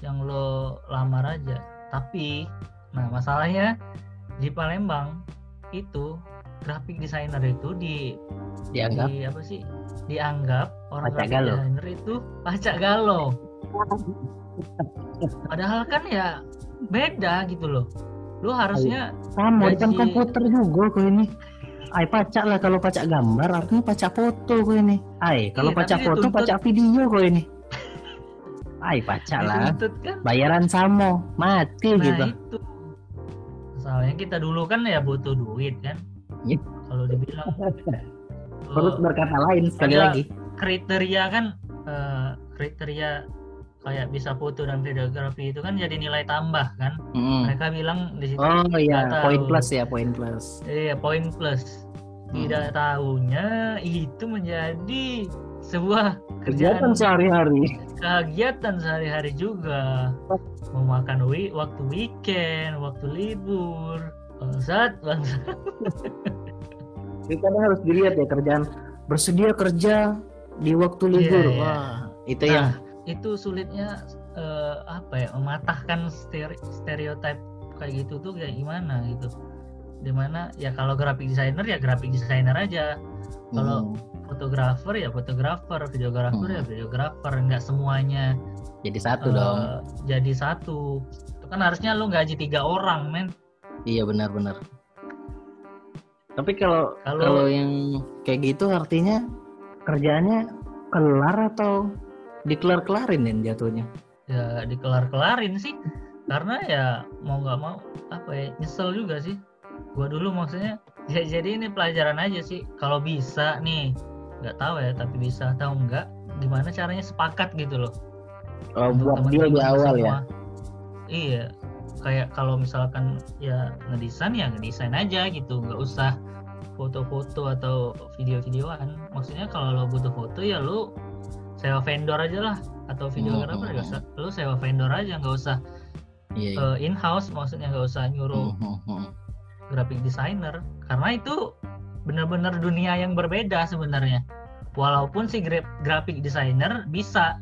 Yang lo lamar aja. Tapi nah masalahnya di Palembang itu graphic designer itu di Dianggap di apa sih dianggap orang Pacak graphic galau. designer itu pacak galau padahal kan ya beda gitu loh lu harusnya sama Gaji- kan komputer juga kok ini. Ay pacak lah kalau pacak gambar artinya pacak foto kok ini. Ay kalau Iya, pacak foto dituntut- pacak video kok ini. [laughs] Ay pacak lah. kan Bayaran samo mati nah gitu. itu soalnya kita dulu kan ya butuh duit kan Iya. kalau dibilang [laughs] Perut oh, berkata lain sekali lagi. kriteria kan eh, kriteria kayak bisa foto dan videografi itu kan jadi nilai tambah kan Mm. mereka bilang di situ Oh iya, poin plus ya, poin plus. iya poin plus tidak tahunya itu menjadi sebuah Kegiatan kerjaan sehari-hari. kegiatan sehari-hari juga memakan wi waktu weekend waktu libur bangsat bangsat Jadi [laughs] kadang harus dilihat ya kerjaan bersedia kerja di waktu libur. Iya, iya. Wah, itu Nah, yang itu sulitnya eh, apa ya mematahkan stere- stereotip kayak gitu tuh kayak gimana gitu di mana ya kalau graphic designer ya graphic designer aja kalau Hmm, fotografer ya fotografer videografer ya Hmm. videografer nggak semuanya jadi satu eh, dong. jadi satu itu kan harusnya lu gaji tiga orang men Iya benar-benar. Tapi kalau Kalau- kalau yang kayak gitu artinya kerjaannya kelar atau dikelar-kelarin ya jatuhnya? ya dikelar-kelarin sih karena ya mau nggak mau apa ya nyesel juga sih gua dulu maksudnya ya jadi ini pelajaran aja sih kalau bisa nih nggak tahu ya tapi bisa atau enggak gimana caranya sepakat gitu loh Oh, buat deal di awal ya. semua. iya kayak kalau misalkan ya ngedesain ya ngedesain aja gitu nggak usah foto-foto atau video-videoan maksudnya kalau lo butuh foto ya lo sewa vendor aja lah atau videografer Hmm, ya usah lo sewa vendor aja nggak usah Iya. iya. eh, in-house maksudnya nggak usah nyuruh Hmm, hmm, hmm. graphic designer karena itu benar-benar dunia yang berbeda sebenarnya walaupun si gra- graphic designer bisa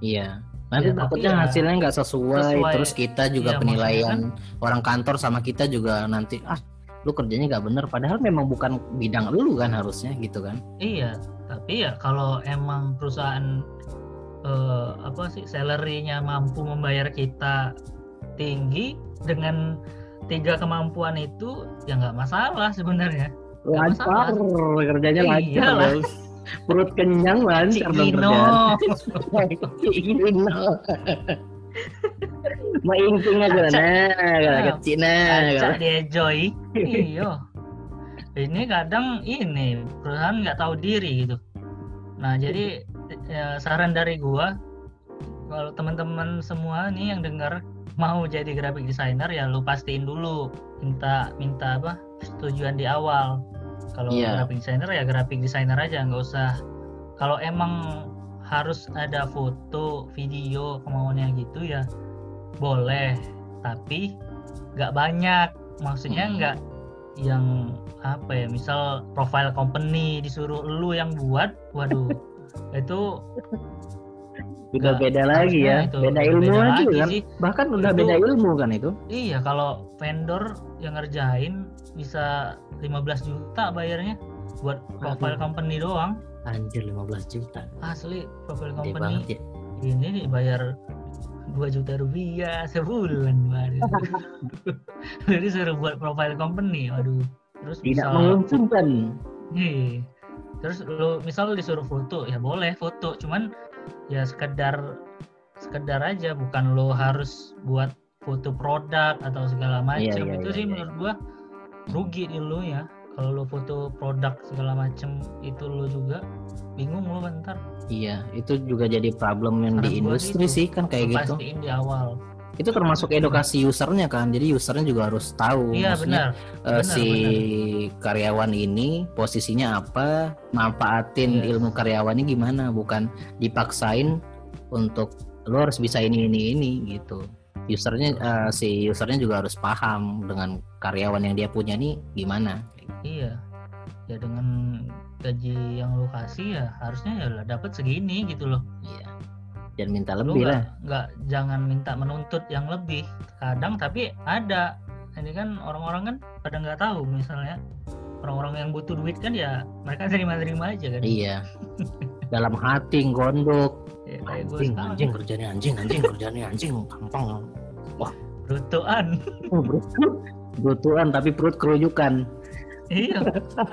Iya. Nanti Ya, tapi takutnya ya hasilnya nggak sesuai, sesuai- terus kita juga iya, penilaian maksudnya orang kantor sama kita juga nanti ah lu kerjanya nggak bener padahal memang bukan bidang lu kan harusnya gitu kan Iya, tapi ya kalau emang perusahaan eh, apa sih salary-nya mampu membayar kita tinggi dengan tiga kemampuan itu ya nggak masalah sebenarnya. Nggak lancar kerjanya Iya lancar lah. Bos. perut kenyang lancar dong kerjaan. Cino. mau ingking aja nah Ah, kecil nah dia joy. Iyo ini kadang ini perusahaan nggak tahu diri gitu. Nah jadi ya, saran dari gua kalau teman-teman semua nih yang dengar mau jadi graphic designer ya lu pastiin dulu. Minta minta apa? Setujuan di awal kalau Iya. graphic designer ya graphic designer aja nggak usah kalau emang harus ada foto video kemauannya gitu ya boleh tapi nggak banyak maksudnya Hmm. nggak yang apa ya misal profile company disuruh lu yang buat waduh [laughs] itu udah nggak- beda lagi ya. itu beda ilmu beda lagi kan. sih. bahkan udah Itu- beda ilmu kan itu. Iya kalau vendor yang ngerjain bisa 15 juta bayarnya buat profile Aduh. company doang. Anjir 15 juta. Asli profile gede company banget ya. ini dibayar 2 juta rupiah sebulan baru [laughs] jadi suruh buat profile company aduh terus tidak misal menguntungkan. Terus lu misal lu disuruh foto ya boleh foto. Cuman ya sekedar sekedar aja. Bukan lo harus buat foto produk atau segala macam Iya, iya, itu iya, sih iya. menurut gua rugi di lu ya. Kalau lo foto produk segala macam itu lo juga bingung lo bentar. Iya itu juga jadi problem yang Saran di industri gitu. sih kan kayak gitu. pastiin di awal itu termasuk edukasi usernya kan jadi usernya juga harus tahu. Iya maksudnya benar. eh, benar, si karyawan ini posisinya apa manfaatin Yes. ilmu karyawannya gimana bukan dipaksain untuk lo harus bisa ini ini ini gitu. Usernya eh, si usernya juga harus paham dengan karyawan yang dia punya nih gimana. Iya. Ya dengan gaji yang lo kasih ya harusnya ya lah dapat segini gitu loh. Iya dan minta lu lebih nggak lah. nggak jangan minta menuntut yang lebih. Kadang tapi ada. Ini kan orang-orang kan pada nggak tahu misalnya. Orang-orang yang butuh duit kan ya mereka [laughs] terima-terima aja kan. Iya. Dalam hati gondok. [laughs] Ya, anjing anjing kerjanya anjing anjing kerjanya anjing gampang. Brutoan oh, brut- brutuan tapi perut kerujukan. Iya.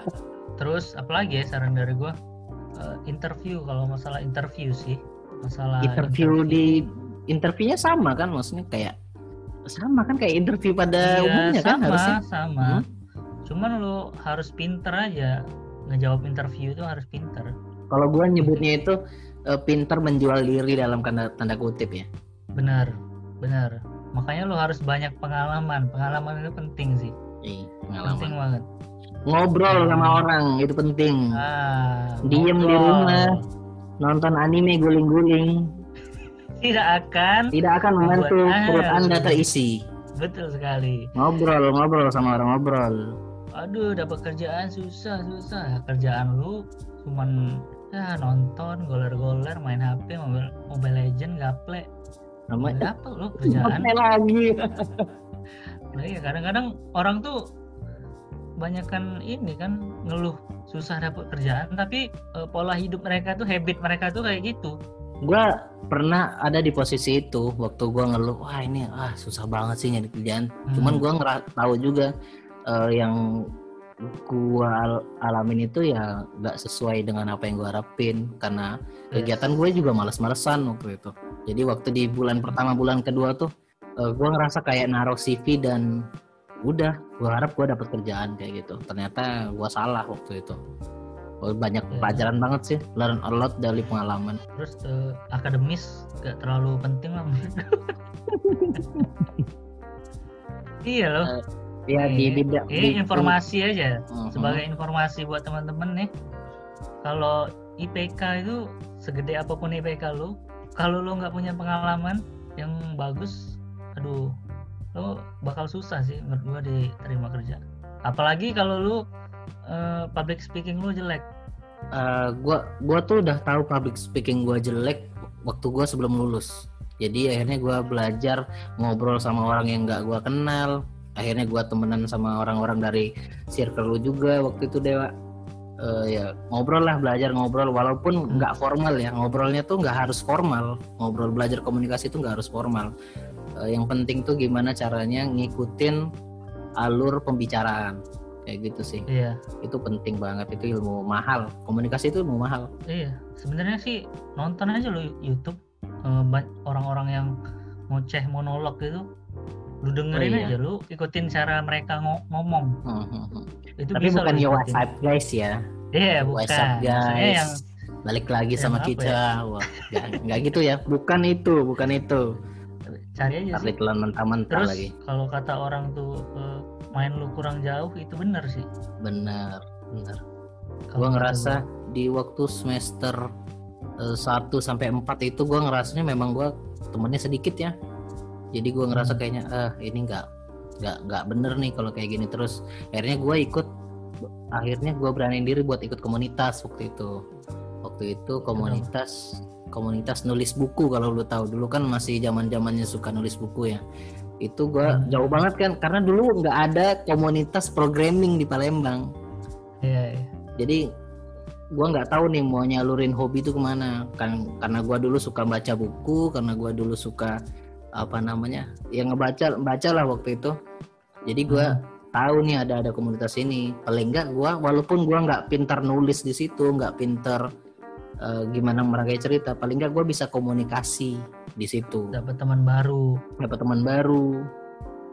[laughs] Terus apalagi ya saran dari gue Eh, interview kalau masalah interview sih masalah interview di interviewnya sama kan? Maksudnya kayak sama kan? Kayak interview pada Iya, umumnya kan sama, harusnya? sama. Hmm. cuman lu harus pinter aja. Ngejawab interview itu harus pinter. Kalau gua nyebutnya itu eh, pinter menjual diri dalam tanda, tanda kutip ya. Benar benar. Makanya lu harus banyak pengalaman. Pengalaman itu penting sih. Ih, penting banget. Ngobrol sama Hmm. orang itu penting. Ah Diem di ngobrol. rumah. Nonton anime guling-guling. Tidak akan tidak akan membantu perut anda betul. terisi. betul sekali. Ngobrol ngobrol sama orang ngobrol. Aduh dapat kerjaan susah susah. Kerjaan lu cuman ya nonton goler-goler main HP mobile, mobile legend gaple. Apa lu kerjaan. Lagi. Nah, iya kadang-kadang orang tuh banyak kan ini kan ngeluh susah dapat kerjaan tapi eh, pola hidup mereka tuh habit mereka tuh kayak gitu gua pernah ada di posisi itu waktu gua ngeluh wah ini ah susah banget sih nyari kerjaan cuman Hmm. gua ngera- tahu juga eh, yang gua al- alamin itu ya nggak sesuai dengan apa yang gua harapin karena Yes. kegiatan gue juga males-malesan waktu itu jadi waktu di bulan pertama bulan kedua tuh eh, gua ngerasa kayak naruh CV dan udah gua harap gua dapat kerjaan kayak gitu. Ternyata gua salah waktu itu. Banyak Ya. pelajaran banget sih. Learn a lot dari pengalaman. Terus eh, akademis gak terlalu penting lah gue. [laughs] iya loh. Ya di Ini- bidang ini di- informasi aja. Mhm. sebagai informasi buat teman-teman nih kalau IPK itu segede apa pun IPK lu kalau lu nggak punya pengalaman yang bagus aduh lu bakal susah sih menurut gua diterima kerja. Apalagi kalau lu eh, public speaking lu jelek. Eh, gua gua tuh udah tahu public speaking gua jelek waktu gua sebelum lulus. Jadi akhirnya gua belajar ngobrol sama orang yang nggak gua kenal. Akhirnya gua temenan sama orang-orang dari circle lu juga waktu itu dewa. Eh, ya ngobrol lah belajar ngobrol. Walaupun nggak formal ya ngobrolnya tuh nggak harus formal. Ngobrol belajar komunikasi itu nggak harus formal Eh, yang penting tuh gimana caranya ngikutin alur pembicaraan kayak gitu sih iya itu penting banget itu ilmu mahal komunikasi itu ilmu mahal iya sebenarnya sih nonton aja lu YouTube Eh, orang-orang yang ngoceh monolog gitu lu dengerin Oh, iya. aja lu ikutin cara mereka ngo- ngomong Hmm, hmm, hmm. itu Tapi bisa bukan ya ikutin. WhatsApp guys ya. iya bukan WhatsApp Maksudnya guys. yang Balik lagi yang sama kita. Wah, nggak, nggak gitu ya. Bukan itu, bukan itu. Cari aja Tapi telan mentah-mentah terus lagi. kalau kata orang tuh eh, main lu kurang jauh itu benar sih Bener, bener. Kalau Gua kata ngerasa di waktu semester 1 sampai 4 itu gua ngerasanya memang gua temennya sedikit ya. Jadi gua ngerasa Hmm. kayaknya ah ini nggak nggak nggak bener nih kalau kayak gini terus. Akhirnya gua ikut akhirnya gua beraniin diri buat ikut komunitas waktu itu. Waktu itu komunitas komunitas nulis buku kalau lu tahu dulu kan masih zaman zamannya suka nulis buku ya. Itu gua Hmm. jauh banget kan karena dulu nggak ada komunitas programming di Palembang iya, iya. jadi gua nggak tahu nih mau nyalurin hobi itu ke mana kan karena gua dulu suka baca buku karena gua dulu suka apa namanya yang ngebaca baca lah waktu itu jadi gua tahu nih ada ada komunitas ini paling nggak gua walaupun gua nggak pintar nulis di situ nggak pintar eh, gimana merangkai cerita paling nggak gua bisa komunikasi di situ. Dapat teman baru. Dapat teman baru.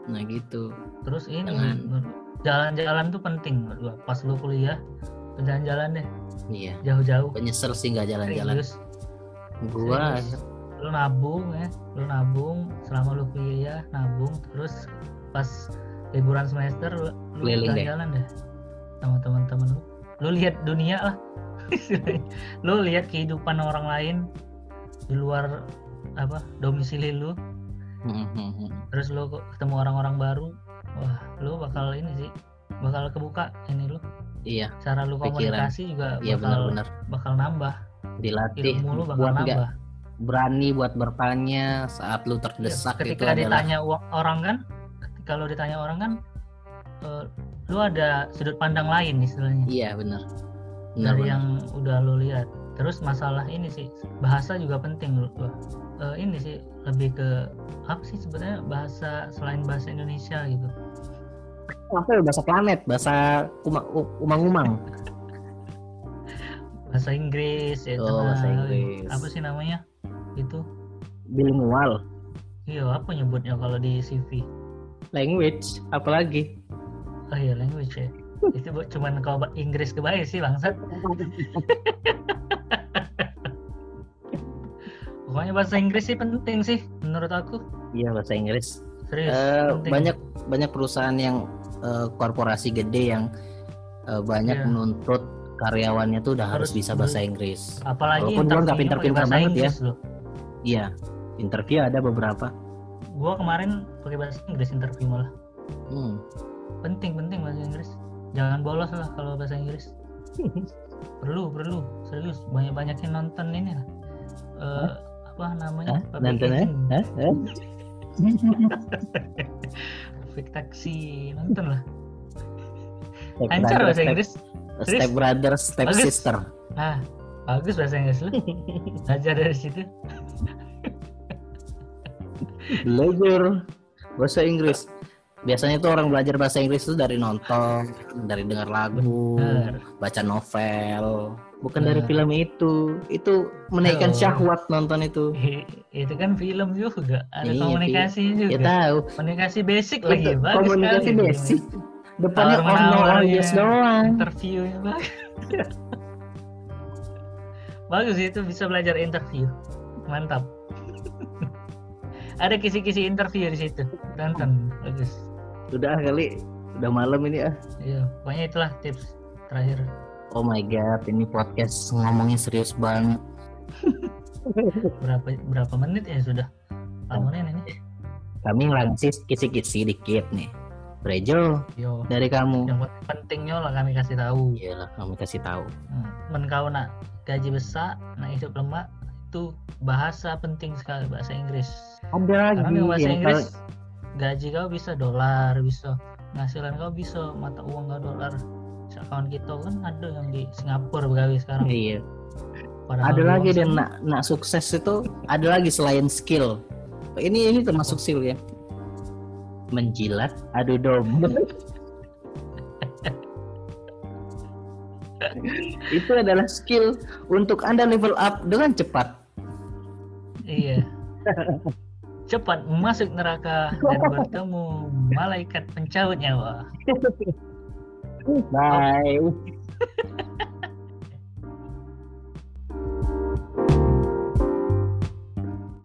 Nah gitu. Terus ini menurut- jalan-jalan tuh penting gua. pas lu kuliah jalan-jalan deh. Iya. Jauh-jauh. Penyesal sih nggak jalan-jalan. Gua Serius. lu nabung ya. Lu nabung selama lu kuliah nabung. Terus pas liburan semester lu, lu jalan-jalan deh sama teman-teman lu. Lu lihat dunia lah [laughs] lu lihat kehidupan orang lain di luar apa domisili lu. Hmm, hmm, hmm. terus lu ketemu orang-orang baru wah lu bakal ini sih bakal kebuka ini lu. Iya. Cara lu Pikiran. komunikasi juga iya bakal benar-benar. bakal nambah. Dilatih ilmu lu bakal buat nambah. berani buat bertanya saat lu Ya, terdesak itu ketika adalah ditanya uang- orang kan kalau ditanya orang kan eh, lu ada sudut pandang lain istilahnya. Iya benar benar dari benar. yang udah lu lihat. Terus masalah ini sih bahasa juga penting menurut gua. Eh, ini sih lebih ke apa sih sebenarnya bahasa selain bahasa Indonesia gitu? Apa ya bahasa planet? Bahasa umang-umang. [laughs] Bahasa Inggris ya Oh, bahasa Inggris. apa sih namanya? Itu? Bilingual. Iya apa nyebutnya kalau di CV language apalagi. Oh iya language ya itu bu- cuman kalau Inggris kebaik sih bangsat [laughs] pokoknya bahasa Inggris sih penting sih menurut aku iya bahasa Inggris serius penting. banyak banyak perusahaan yang eh, korporasi gede yang eh, banyak Iya. menuntut karyawannya tuh udah harus, Harus bisa bahasa Inggris apalagi walaupun gua nggak pinter-pinter banget ya. Inggris loh. iya interview ada beberapa gua kemarin pakai bahasa Inggris interview malah hmm. penting penting bahasa Inggris jangan bolos lah kalau bahasa Inggris. [laughs] Perlu perlu. Serius banyak banyakin nonton ini lah. Eh, apa namanya? Public nonton ya? [laughs] Perfect taxi nonton lah. Step lancar bahasa step- Inggris. step brother step Bagus. sister. Ah bagus bahasa Inggris lu. [laughs] Belajar dari situ. Belajar bahasa Inggris biasanya tuh orang belajar bahasa Inggris itu dari nonton dari dengar lagu Bener. baca novel. Bukan dari Bener. film itu. Itu menaikkan Oh. syahwat nonton itu. [laughs] Itu kan film juga. Ada Iya, komunikasi ya juga. Tahu. Komunikasi basic itu lagi. Bagus komunikasi sekali. basic. Depannya oh no menawar, oh yes ya. doang. Interviewnya bagus. [laughs] Bagus itu bisa belajar interview. Mantap. [laughs] Ada kisi-kisi interview di situ. Tonton bagus udah kali. Udah malam ini ah. Iya pokoknya itulah tips terakhir. Oh my god ini podcast ngomongin serius banget. [laughs] Berapa berapa menit ya sudah? Lamunin ini. Kami ngasih kisi-kisi dikit nih. Brejo yo. dari kamu. Yang pentingnya lah kami kasih tahu. Iyalah kami kasih tahu. Hmm. men kau nak gaji besar nak hidup lemak itu bahasa penting sekali bahasa Inggris. Ada lagi bahasa yang Inggris gaji kau bisa dolar bisa penghasilan kau bisa mata uang kau dolar. Kawan kita kan ada yang di Singapura begawe sekarang. Iya. Padahal ada lagi dan nak nak sukses itu ada lagi selain skill. Ini ini termasuk skill ya. Menjilat adu domba. [laughs] Itu adalah skill untuk anda level up dengan cepat. Iya [laughs] cepat masuk neraka dan bertemu malaikat pencabut nyawa. [laughs] Bye. [laughs]